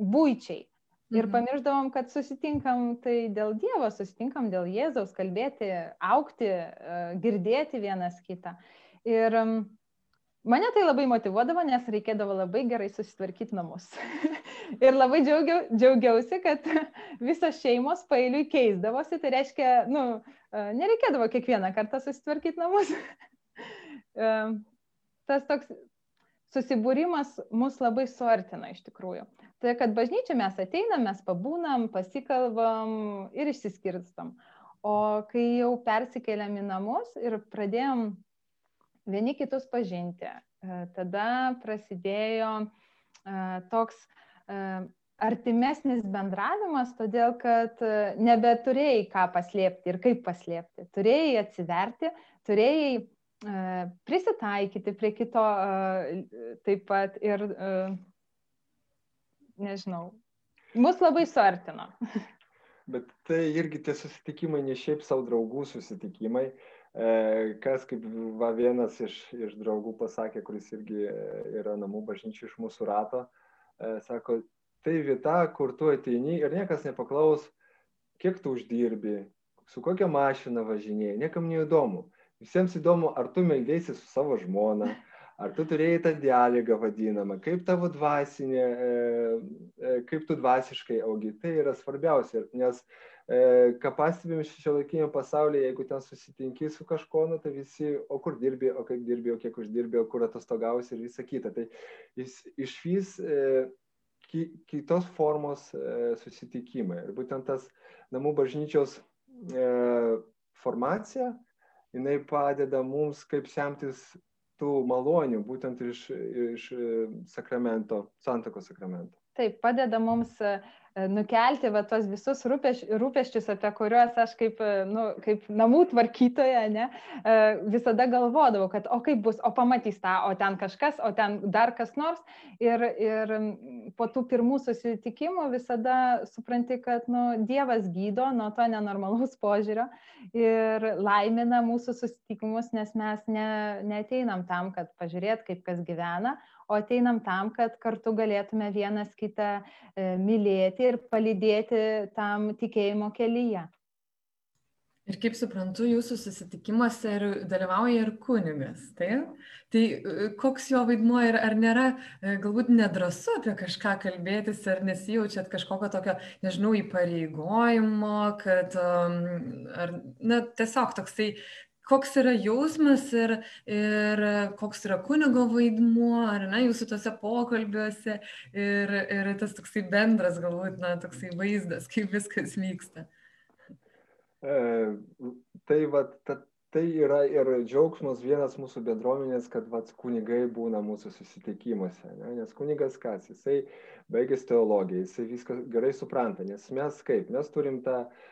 [SPEAKER 4] būčiai. Ir mhm. pamiršdavom, kad susitinkam tai dėl Dievo, susitinkam dėl Jėzaus, kalbėti, aukti, e, girdėti vienas kitą. Ir Mane tai labai motivuodavo, nes reikėdavo labai gerai susitvarkyti namus. ir labai džiaugiau, džiaugiausi, kad visos šeimos pailiui keisdavosi, tai reiškia, nu, e, nereikėdavo kiekvieną kartą susitvarkyti namus. E, tas toks susibūrimas mus labai suartina iš tikrųjų. Tai kad bažnyčia mes ateinam, mes pabūnam, pasikalbam ir išsiskirstam. O kai jau persikėlėm į namus ir pradėjom vieni kitus pažinti. E, tada prasidėjo e, toks e, artimesnis bendravimas, todėl kad nebeturėjai ką paslėpti ir kaip paslėpti. Turėjai atsiverti, turėjai prisitaikyti prie kito taip pat ir, nežinau, mus labai suartino.
[SPEAKER 3] Bet tai irgi tie susitikimai ne šiaip savo draugų susitikimai, E, kas kaip va, vienas iš, iš draugų pasakė, kuris irgi e, yra namų bažnyčių iš mūsų rato, e, sako, tai vieta, kur tu ateini ir niekas nepaklaus, kiek tu uždirbi, su kokia mašina važinėjai, niekam neįdomu. Visiems įdomu, ar tu meldėsi su savo žmona, ar tu turėjai tą dialogą vadinamą, kaip tavo dvasinė, kaip tu dvasiškai augi. Tai yra svarbiausia, nes E, ką pastebim šio laikinio pasaulyje, jeigu ten susitinki su kažkuo, nu, tai visi, o kur dirbi, o kaip dirbi, o kiek uždirbi, o kur atostogausi ir visa kita. Tai jis išvys e, ki, kitos formos e, susitikimai. Ir būtent tas namų bažnyčios e, formacija, jinai padeda mums kaip semtis tų malonių, būtent iš, iš e, sakramento, santokos sakramento.
[SPEAKER 4] Taip, padeda mums E, nukelti va tos visus rūpeš, rūpeščius, apie kuriuos aš kaip, e, nu, kaip namų tvarkytoja ne, e, visada galvodavau, kad o kaip bus, o pamatys tą, o ten kažkas, o ten dar kas nors. Ir, ir po tų pirmų susitikimų visada supranti, kad nu, Dievas gydo nuo to nenormalaus požiūrio ir laimina mūsų susitikimus, nes mes ne, neteinam tam, kad pažiūrėt, kaip kas gyvena, o ateinam tam, kad kartu galėtume vienas kitą e, mylėti ir palydėti tam tikėjimo kelyje.
[SPEAKER 2] Ir kaip suprantu, jūsų susitikimuose ir dalyvauja ir kunigas, tai? Tai e, koks jo vaidmuo ir ar nėra e, galbūt nedrasu apie kažką kalbėtis, ar nesijaučiat kažkokio tokio, nežinau, įpareigojimo, kad, ar, na, tiesiog toksai koks yra jausmas ir, ir koks yra kunigo vaidmuo, ar ne, jūsų tose pokalbiuose ir, ir tas toksai bendras, galbūt, na, toksai vaizdas, kaip viskas vyksta.
[SPEAKER 3] E, tai, va, ta, tai yra ir džiaugsmas vienas mūsų bendruomenės, kad vat, kunigai būna mūsų susitikimuose. Ne? Nes kunigas kas, jisai baigęs teologiją, jisai viską gerai supranta, nes mes kaip, mes turim tą E,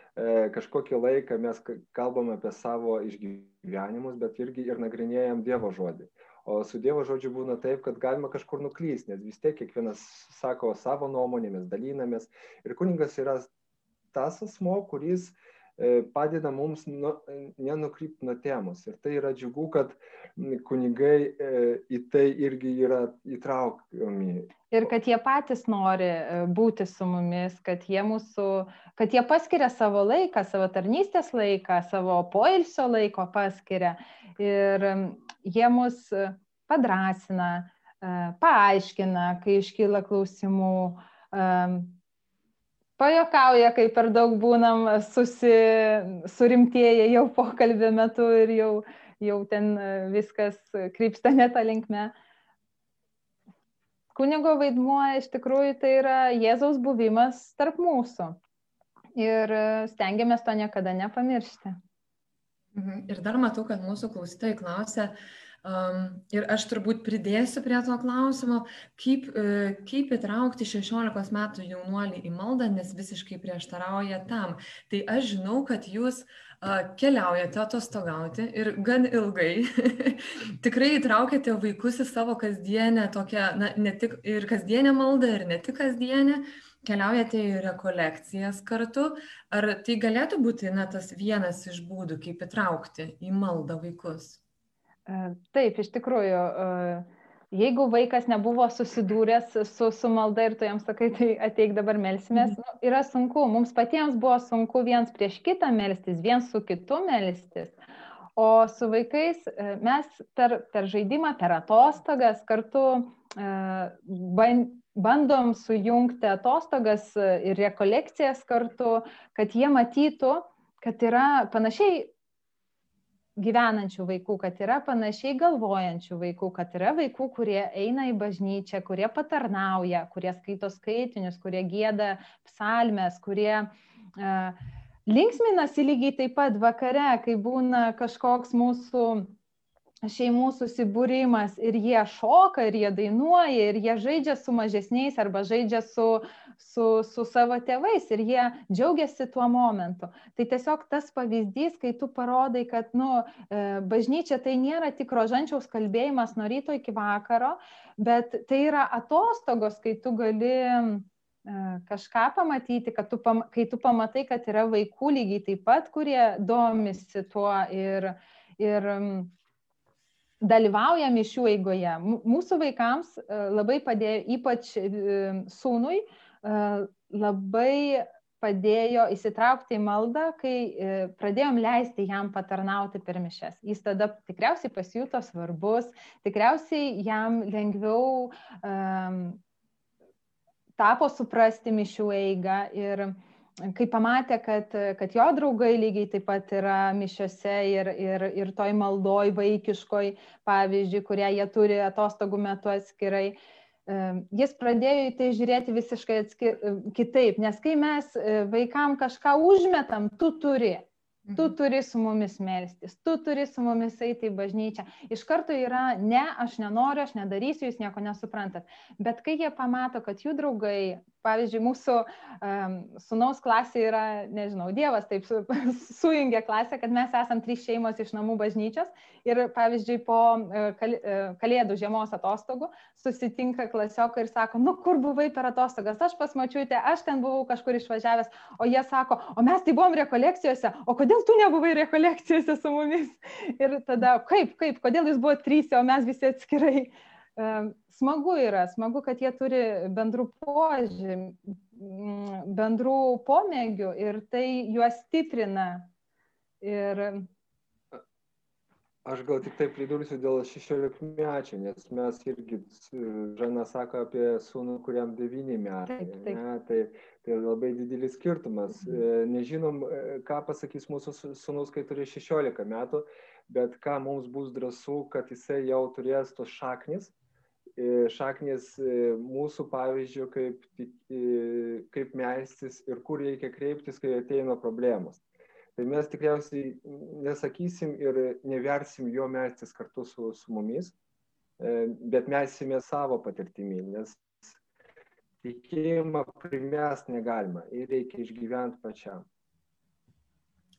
[SPEAKER 3] kažkokį laiką mes kalbam apie savo išgyvenimus, bet irgi ir nagrinėjam Dievo žodį. O su Dievo žodžiu būna taip, kad galima kažkur nuklysti, nes vis tiek kiekvienas sako savo nuomonę, mes dalinamės. Ir kuningas yra tas asmo, kuris e, padeda mums nu, nenukrypti nuo temos. Ir tai yra džiugu, kad kunigai e, į tai irgi yra įtraukiami
[SPEAKER 4] ir kad jie patys nori e, būti su mumis, kad jie, mūsų, kad jie paskiria savo laiką, savo tarnystės laiką, savo poilsio laiko paskiria ir jie mus padrasina, e, paaiškina, kai iškyla klausimų, e, pajokauja, kai per daug būnam susi, surimtėję jau pokalbio metu ir jau, jau ten viskas krypsta netą linkme kunigo vaidmuo iš tikrųjų tai yra Jėzaus buvimas tarp mūsų. Ir e, stengiamės to niekada nepamiršti.
[SPEAKER 2] Mhm. Ir dar matau, kad mūsų klausytojai klausia, Um, ir aš turbūt pridėsiu prie to klausimo, kaip, uh, kaip įtraukti 16 metų jaunuolį į maldą, nes visiškai prieštarauja tam. Tai aš žinau, kad jūs uh, keliaujate atostogauti ir gan ilgai tikrai įtraukėte vaikus į savo kasdienę tokią, na, ne tik ir kasdienę maldą, ir ne tik kasdienę. Keliaujate į rekolekcijas kartu, ar tai galėtų būti na, tas vienas iš būdų, kaip įtraukti į maldą vaikus?
[SPEAKER 4] E, taip, iš tikrųjų, e, jeigu vaikas nebuvo susidūręs su, su malda ir tu jam sakai, tai ateik dabar melsimės, mhm. nu, yra sunku, mums patiems buvo sunku viens prieš kitą melstis, viens su kitu melstis. O su vaikais e, mes per, per žaidimą, per atostogas kartu band, bandom sujungti atostogas ir rekolekcijas kartu, kad jie matytų, kad yra panašiai gyvenančių vaikų, kad yra panašiai galvojančių vaikų, kad yra vaikų, kurie eina į bažnyčią, kurie patarnauja, kurie skaito skaitinius, kurie gėda psalmes, kurie uh, linksminasi lygiai taip pat vakare, kai būna kažkoks mūsų šeimų susibūrimas ir jie šoka, ir jie dainuoja, ir jie žaidžia su mažesniais arba žaidžia su, su, su savo tėvais ir jie džiaugiasi tuo momentu. Tai tiesiog tas pavyzdys, kai tu parodai, kad nu, e, bažnyčia tai nėra tik rožančiaus kalbėjimas nuo ryto iki vakaro, bet tai yra atostogos, kai tu gali e, kažką pamatyti, kad tu, pam, kai tu pamatai, kad yra vaikų lygiai taip pat, kurie domisi tuo ir, ir dalyvauja mišių eigoje. Mūsų vaikams e, labai padėjo, ypač e, sūnui, e, labai padėjo įsitraukti į maldą, kai pradėjom leisti jam patarnauti per mišes. Jis tada tikriausiai pasijuto svarbus, tikriausiai jam lengviau um, tapo suprasti mišių eigą ir uh, kai pamatė, kad, kad jo draugai lygiai taip pat yra mišiose ir, ir, ir toj maldoj vaikiškoj, pavyzdžiui, kurią jie turi atostogų metu atskirai, jis pradėjo į tai žiūrėti visiškai atskir, kitaip, nes kai mes e, vaikam kažką užmetam, tu turi, Tu mhm. turi su mumis melstis, tu turi su mumis eiti į bažnyčią. Iš karto yra, ne, aš nenoriu, aš nedarysiu, jūs nieko nesuprantat. Bet kai jie pamato, kad jų draugai pavyzdžiui, mūsų um, sunaus klasė yra, nežinau, Dievas taip su, sujungia klasę, kad mes esam trys šeimos iš namų bažnyčios ir, pavyzdžiui, po kal, uh, kalėdų žiemos atostogų susitinka klasiokai ir sako, nu kur buvai per atostogas, aš pasmačiuite, aš ten buvau kažkur išvažiavęs, o jie sako, o mes tai buvom rekolekcijose, o kodėl tu nebuvai rekolekcijose su mumis? Ir tada, kaip, kaip, kodėl jūs buvote trys, o mes visi atskirai? Smagu yra, smagu, kad jie turi bendrų požymį, bendrų pomėgių ir tai juos stiprina. Ir...
[SPEAKER 3] Aš gal tik tai pridursiu dėl 16 mečių, nes mes irgi, Žana sako apie sūnų, kuriam 9 metai. Taip, taip. Ne, tai, tai labai didelis skirtumas. Mhm. Nežinom, ką pasakys mūsų sūnus, kai turi 16 metų, bet ką mums bus drąsų, kad jisai jau turės tos šaknis E, šaknis e, mūsų pavyzdžių, kaip, e, kaip melstis ir kur reikia kreiptis, kai ateina problemos. Tai mes tikriausiai nesakysim ir neversim jo melstis kartu su, su mumis, bet melsime savo patirtimi, nes tikėjimą primest negalima ir reikia išgyventi pačiam.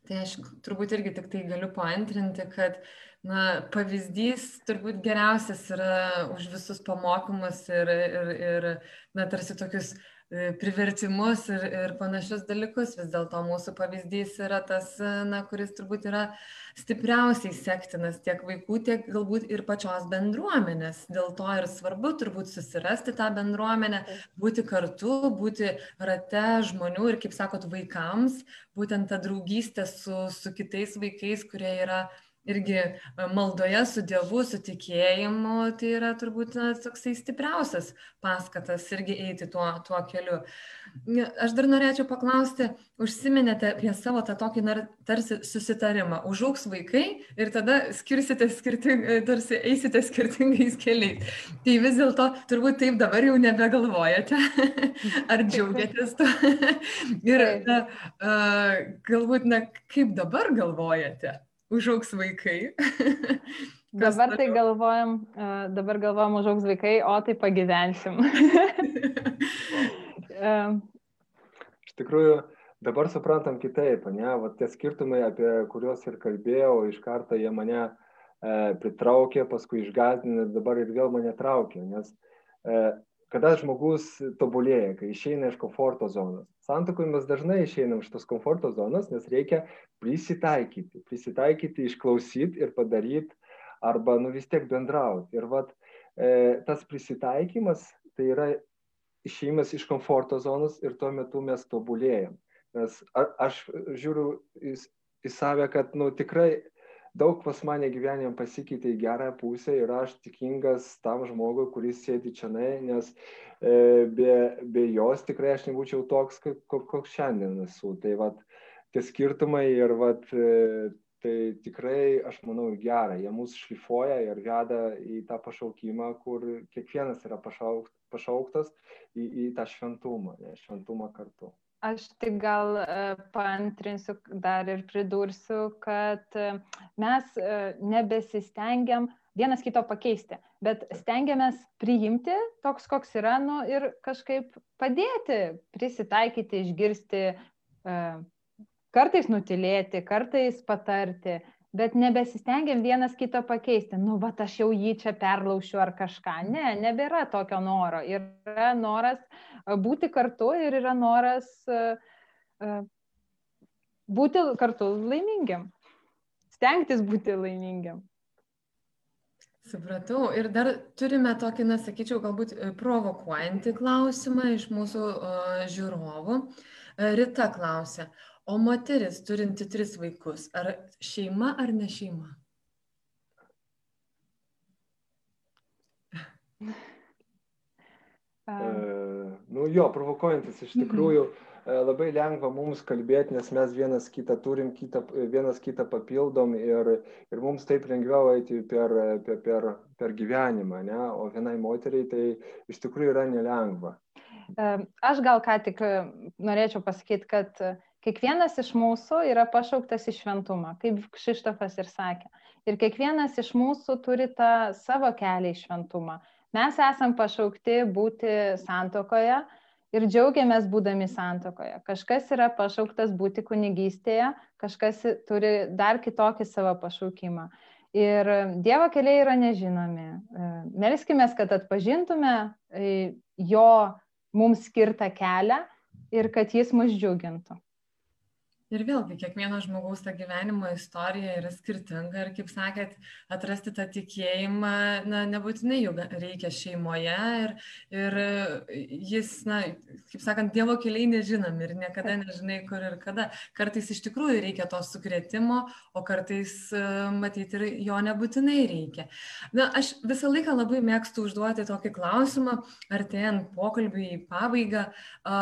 [SPEAKER 2] Tai aš turbūt irgi tik tai galiu paantrinti, kad na, pavyzdys turbūt geriausias yra už visus pamokymus ir, ir, ir na, tarsi tokius E, privertimus ir, ir panašius dalykus. Vis dėlto mūsų pavyzdys yra tas, e, na, kuris turbūt yra stipriausiai sektinas tiek vaikų, tiek galbūt ir pačios bendruomenės. Dėl to ir svarbu turbūt susirasti tą bendruomenę, būti kartu, būti rate žmonių ir, kaip sakot, vaikams, būtent ta draugystė su, su kitais vaikais, kurie yra irgi e, maldoje su Dievu, su tikėjimu, tai yra turbūt na, toksai stipriausias paskatas irgi eiti tuo, tuo keliu. Aš dar norėčiau paklausti, užsiminėte apie savo tą tokį tarsi susitarimą. Užauks vaikai ir tada skirsite skirtingai, tarsi eisite skirtingais keliais. Tai vis dėlto turbūt taip dabar jau nebegalvojate. Ar džiaugiatės to? ir na, galbūt, na, kaip dabar galvojate? Užauks vaikai.
[SPEAKER 4] Dabar tai galvojam, dabar galvojam užaugs vaikai, o tai pagyvensim.
[SPEAKER 3] Iš tikrųjų, dabar suprantam kitaip, ne, va tie skirtumai, apie kuriuos ir kalbėjau, iš karto jie mane e, pritraukė, paskui išgazdinė, dabar ir vėl mane traukia, nes e, kada žmogus tobulėja, kai išeina iš komforto zonos. Santokoje mes dažnai išeinam iš tos komforto zonos, nes reikia prisitaikyti, prisitaikyti, išklausyti ir padaryti, arba nu vis tiek bendrauti. Ir vat, e, tas prisitaikymas tai yra išėjimas iš komforto zonos ir tuo metu mes tobulėjam. Nes a, aš žiūriu į, į save, kad nu, tikrai daug pas mane gyvenime pasikeitė į gerąją pusę ir aš tikingas tam žmogui, kuris sėdi čia, nes e, be, be jos tikrai aš nebūčiau toks, koks šiandien esu. Tai vat, tie skirtumai ir vat, e, tai tikrai, aš manau, gera. Jie mus šlifuoja ir veda į tą pašaukimą, kur kiekvienas yra pašauk, pašauktas į, į tą šventumą, ne, šventumą kartu.
[SPEAKER 4] Aš tik gal uh, paantrinsiu dar ir pridursiu, kad uh, mes uh, nebesistengiam vienas kito pakeisti, bet stengiamės priimti toks, koks yra, nu ir kažkaip padėti, prisitaikyti, išgirsti, kartais nutilėti, kartais patarti, bet nebesistengiam vienas kito pakeisti. Nu, va, aš jau jį čia perlaušiu ar kažką. Ne, nebėra tokio noro. Yra noras būti kartu ir yra noras būti kartu laimingiam. Stengtis būti laimingiam.
[SPEAKER 2] Supratau. Ir dar turime tokį, na, sakyčiau, galbūt e, provokuojantį klausimą iš mūsų uh, žiūrovų. Rita klausia, o moteris turinti tris vaikus, ar šeima ar ne šeima?
[SPEAKER 3] E, nu jo, provokuojantis iš tikrųjų. E, labai lengva mums kalbėti, nes mes vienas kitą turim, kitą, vienas kitą papildom ir, ir mums taip lengviau eiti per, per, per, per gyvenimą, ne? o vienai moteriai tai iš tikrųjų yra nelengva.
[SPEAKER 4] E, aš gal ką tik norėčiau pasakyti, kad Kiekvienas iš mūsų yra pašauktas į šventumą, kaip Kšištofas ir sakė. Ir kiekvienas iš mūsų turi tą savo kelią į šventumą. Mes esam pašaukti būti santokoje ir džiaugiamės būdami santokoje. Kažkas yra pašauktas būti kunigystėje, kažkas turi dar kitokį savo pašaukimą. Ir Dievo keliai yra nežinomi. Melskime, kad atpažintume e, jo mums skirtą kelią ir kad jis mus džiugintų
[SPEAKER 2] ir vėlgi kiekvieno žmogaus ta gyvenimo istorija yra skirtinga ir kaip sakėt atrasti tą tikėjimą na nebūtinai jau reikia šeimoje ir ir jis na kaip sakant dievo keliai nežinomi ir niekada nežinai kur ir kada. Kartais iš tikrųjų reikia to sukrėtimo o kartais matyt ir jo nebūtinai reikia. Na aš visą laiką labai mėgstu užduoti tokį klausimą artėjant pokalbiui į pabaigą a,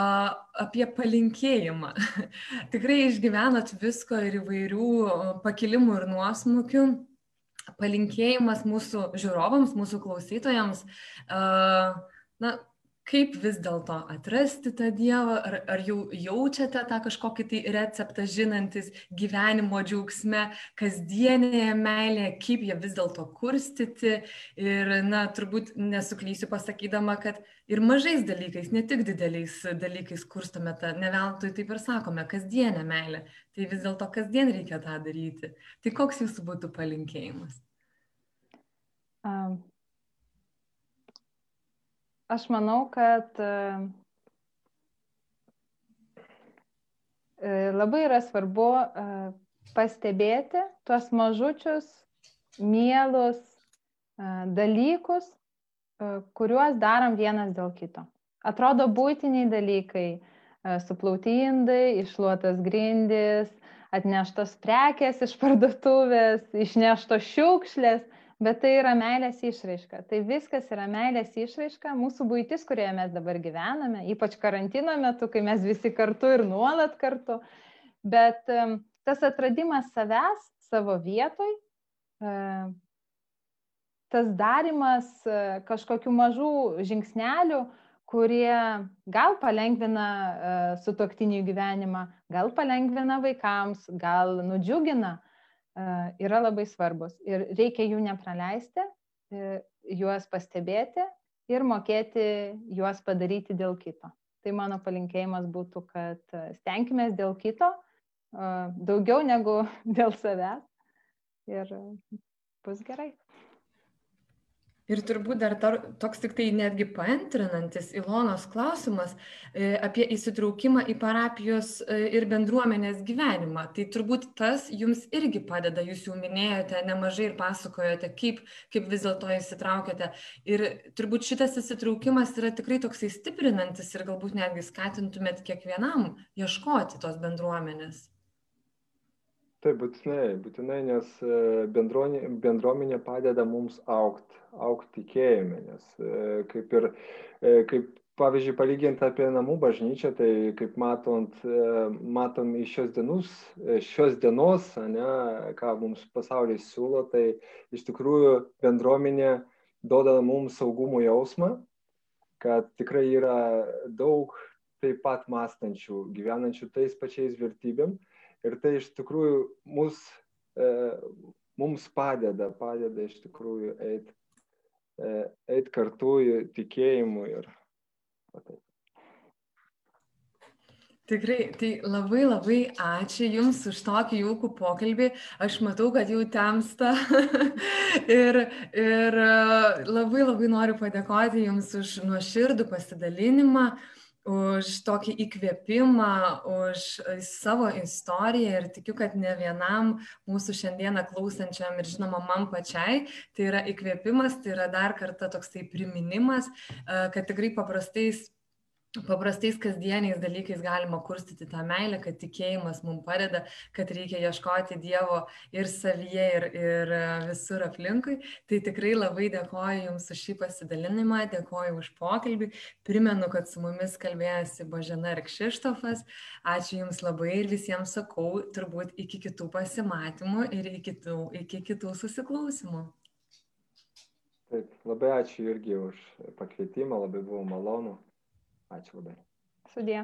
[SPEAKER 2] apie palinkėjimą. Tikrai išgyvenot visko ir įvairių pakilimų ir nuosmukių. Palinkėjimas mūsų žiūrovams, mūsų klausytojams. Na, kaip vis dėlto atrasti tą Dievą, ar, ar jau jaučiate tą kažkokį tai receptą žinantis gyvenimo džiaugsme, kasdienėje meilėje, kaip jie vis dėlto kurstyti. Ir, na, turbūt nesuklysiu pasakydama, kad ir mažais dalykais, ne tik dideliais dalykais kurstame tą, ne veltui taip ir sakome, kasdienę meilę. Tai vis dėlto kasdien reikia tą daryti. Tai koks jūsų būtų palinkėjimas?
[SPEAKER 4] Um Aš manau, kad e, e, labai yra svarbu e, pastebėti tuos mažučius, mielus dalykus, kuriuos darom vienas dėl kito. Atrodo būtiniai dalykai - suplauti indai, išluotas grindis, atneštos prekės iš parduotuvės, išneštos šiukšlės bet tai yra meilės išraiška. Tai viskas yra meilės išraiška, mūsų būtis, kurioje mes dabar gyvename, ypač karantino metu, kai mes visi kartu ir nuolat kartu. Bet tas atradimas savęs savo vietoj, tas darimas e, kažkokių mažų žingsnelių, kurie gal palengvina e, sutoktinių gyvenimą, gal palengvina vaikams, gal nudžiugina yra labai svarbus ir reikia jų nepraleisti, juos pastebėti ir mokėti juos padaryti dėl kito. Tai mano palinkėjimas būtų, kad stenkime dėl kito daugiau negu dėl savęs ir bus gerai.
[SPEAKER 2] Ir turbūt dar tar, toks tik tai netgi paantrinantis Ilonos klausimas e, apie įsitraukimą į parapijos e, ir bendruomenės gyvenimą. Tai turbūt tas jums irgi padeda, jūs jau minėjote nemažai ir pasakojote, kaip, kaip vis dėlto įsitraukėte. Ir turbūt šitas įsitraukimas yra tikrai toksai stiprinantis ir galbūt netgi skatintumėt kiekvienam ieškoti tos bendruomenės.
[SPEAKER 3] Taip, būtinai, būtinai, nes e, bendruomenė padeda mums aukti aukti tikėjime, nes e, kaip ir, e, kaip pavyzdžiui, palyginti apie namų bažnyčią, tai kaip matant, matom iš šios, dienus, šios dienos, ne, ką mums pasaulis siūlo, tai iš tikrųjų bendruomenė duoda mums saugumo jausmą, kad tikrai yra daug taip pat mąstančių, gyvenančių tais pačiais vertybėm ir tai iš tikrųjų mus, e, mums padeda, padeda iš tikrųjų eiti E, eiti kartu tikėjimu ir taip.
[SPEAKER 2] Tikrai, tai labai labai ačiū Jums už tokį jaukų pokalbį. Aš matau, kad jau temsta. ir, ir e, labai labai noriu padėkoti Jums už nuoširdų pasidalinimą. Uh, už tokį įkvėpimą, už savo istoriją ir tikiu, kad ne vienam mūsų šiandieną klausančiam ir žinoma man pačiai tai yra įkvėpimas, tai yra dar kartą toksai priminimas, kad tikrai paprastais paprastais kasdieniais dalykais galima kurstyti tą meilę, kad tikėjimas mums padeda, kad reikia ieškoti Dievo ir savyje, ir, ir visur aplinkui. Tai tikrai labai dėkoju Jums už šį pasidalinimą, dėkoju už pokalbį. Primenu, kad su mumis kalbėjosi Božena ir Kšištofas. Ačiū Jums labai ir visiems sakau, turbūt iki kitų pasimatymų ir iki kitų, iki kitų susiklausimų.
[SPEAKER 3] Taip, labai ačiū irgi už pakvietimą, labai buvo malonu. Ačiū labai.
[SPEAKER 4] Sudie.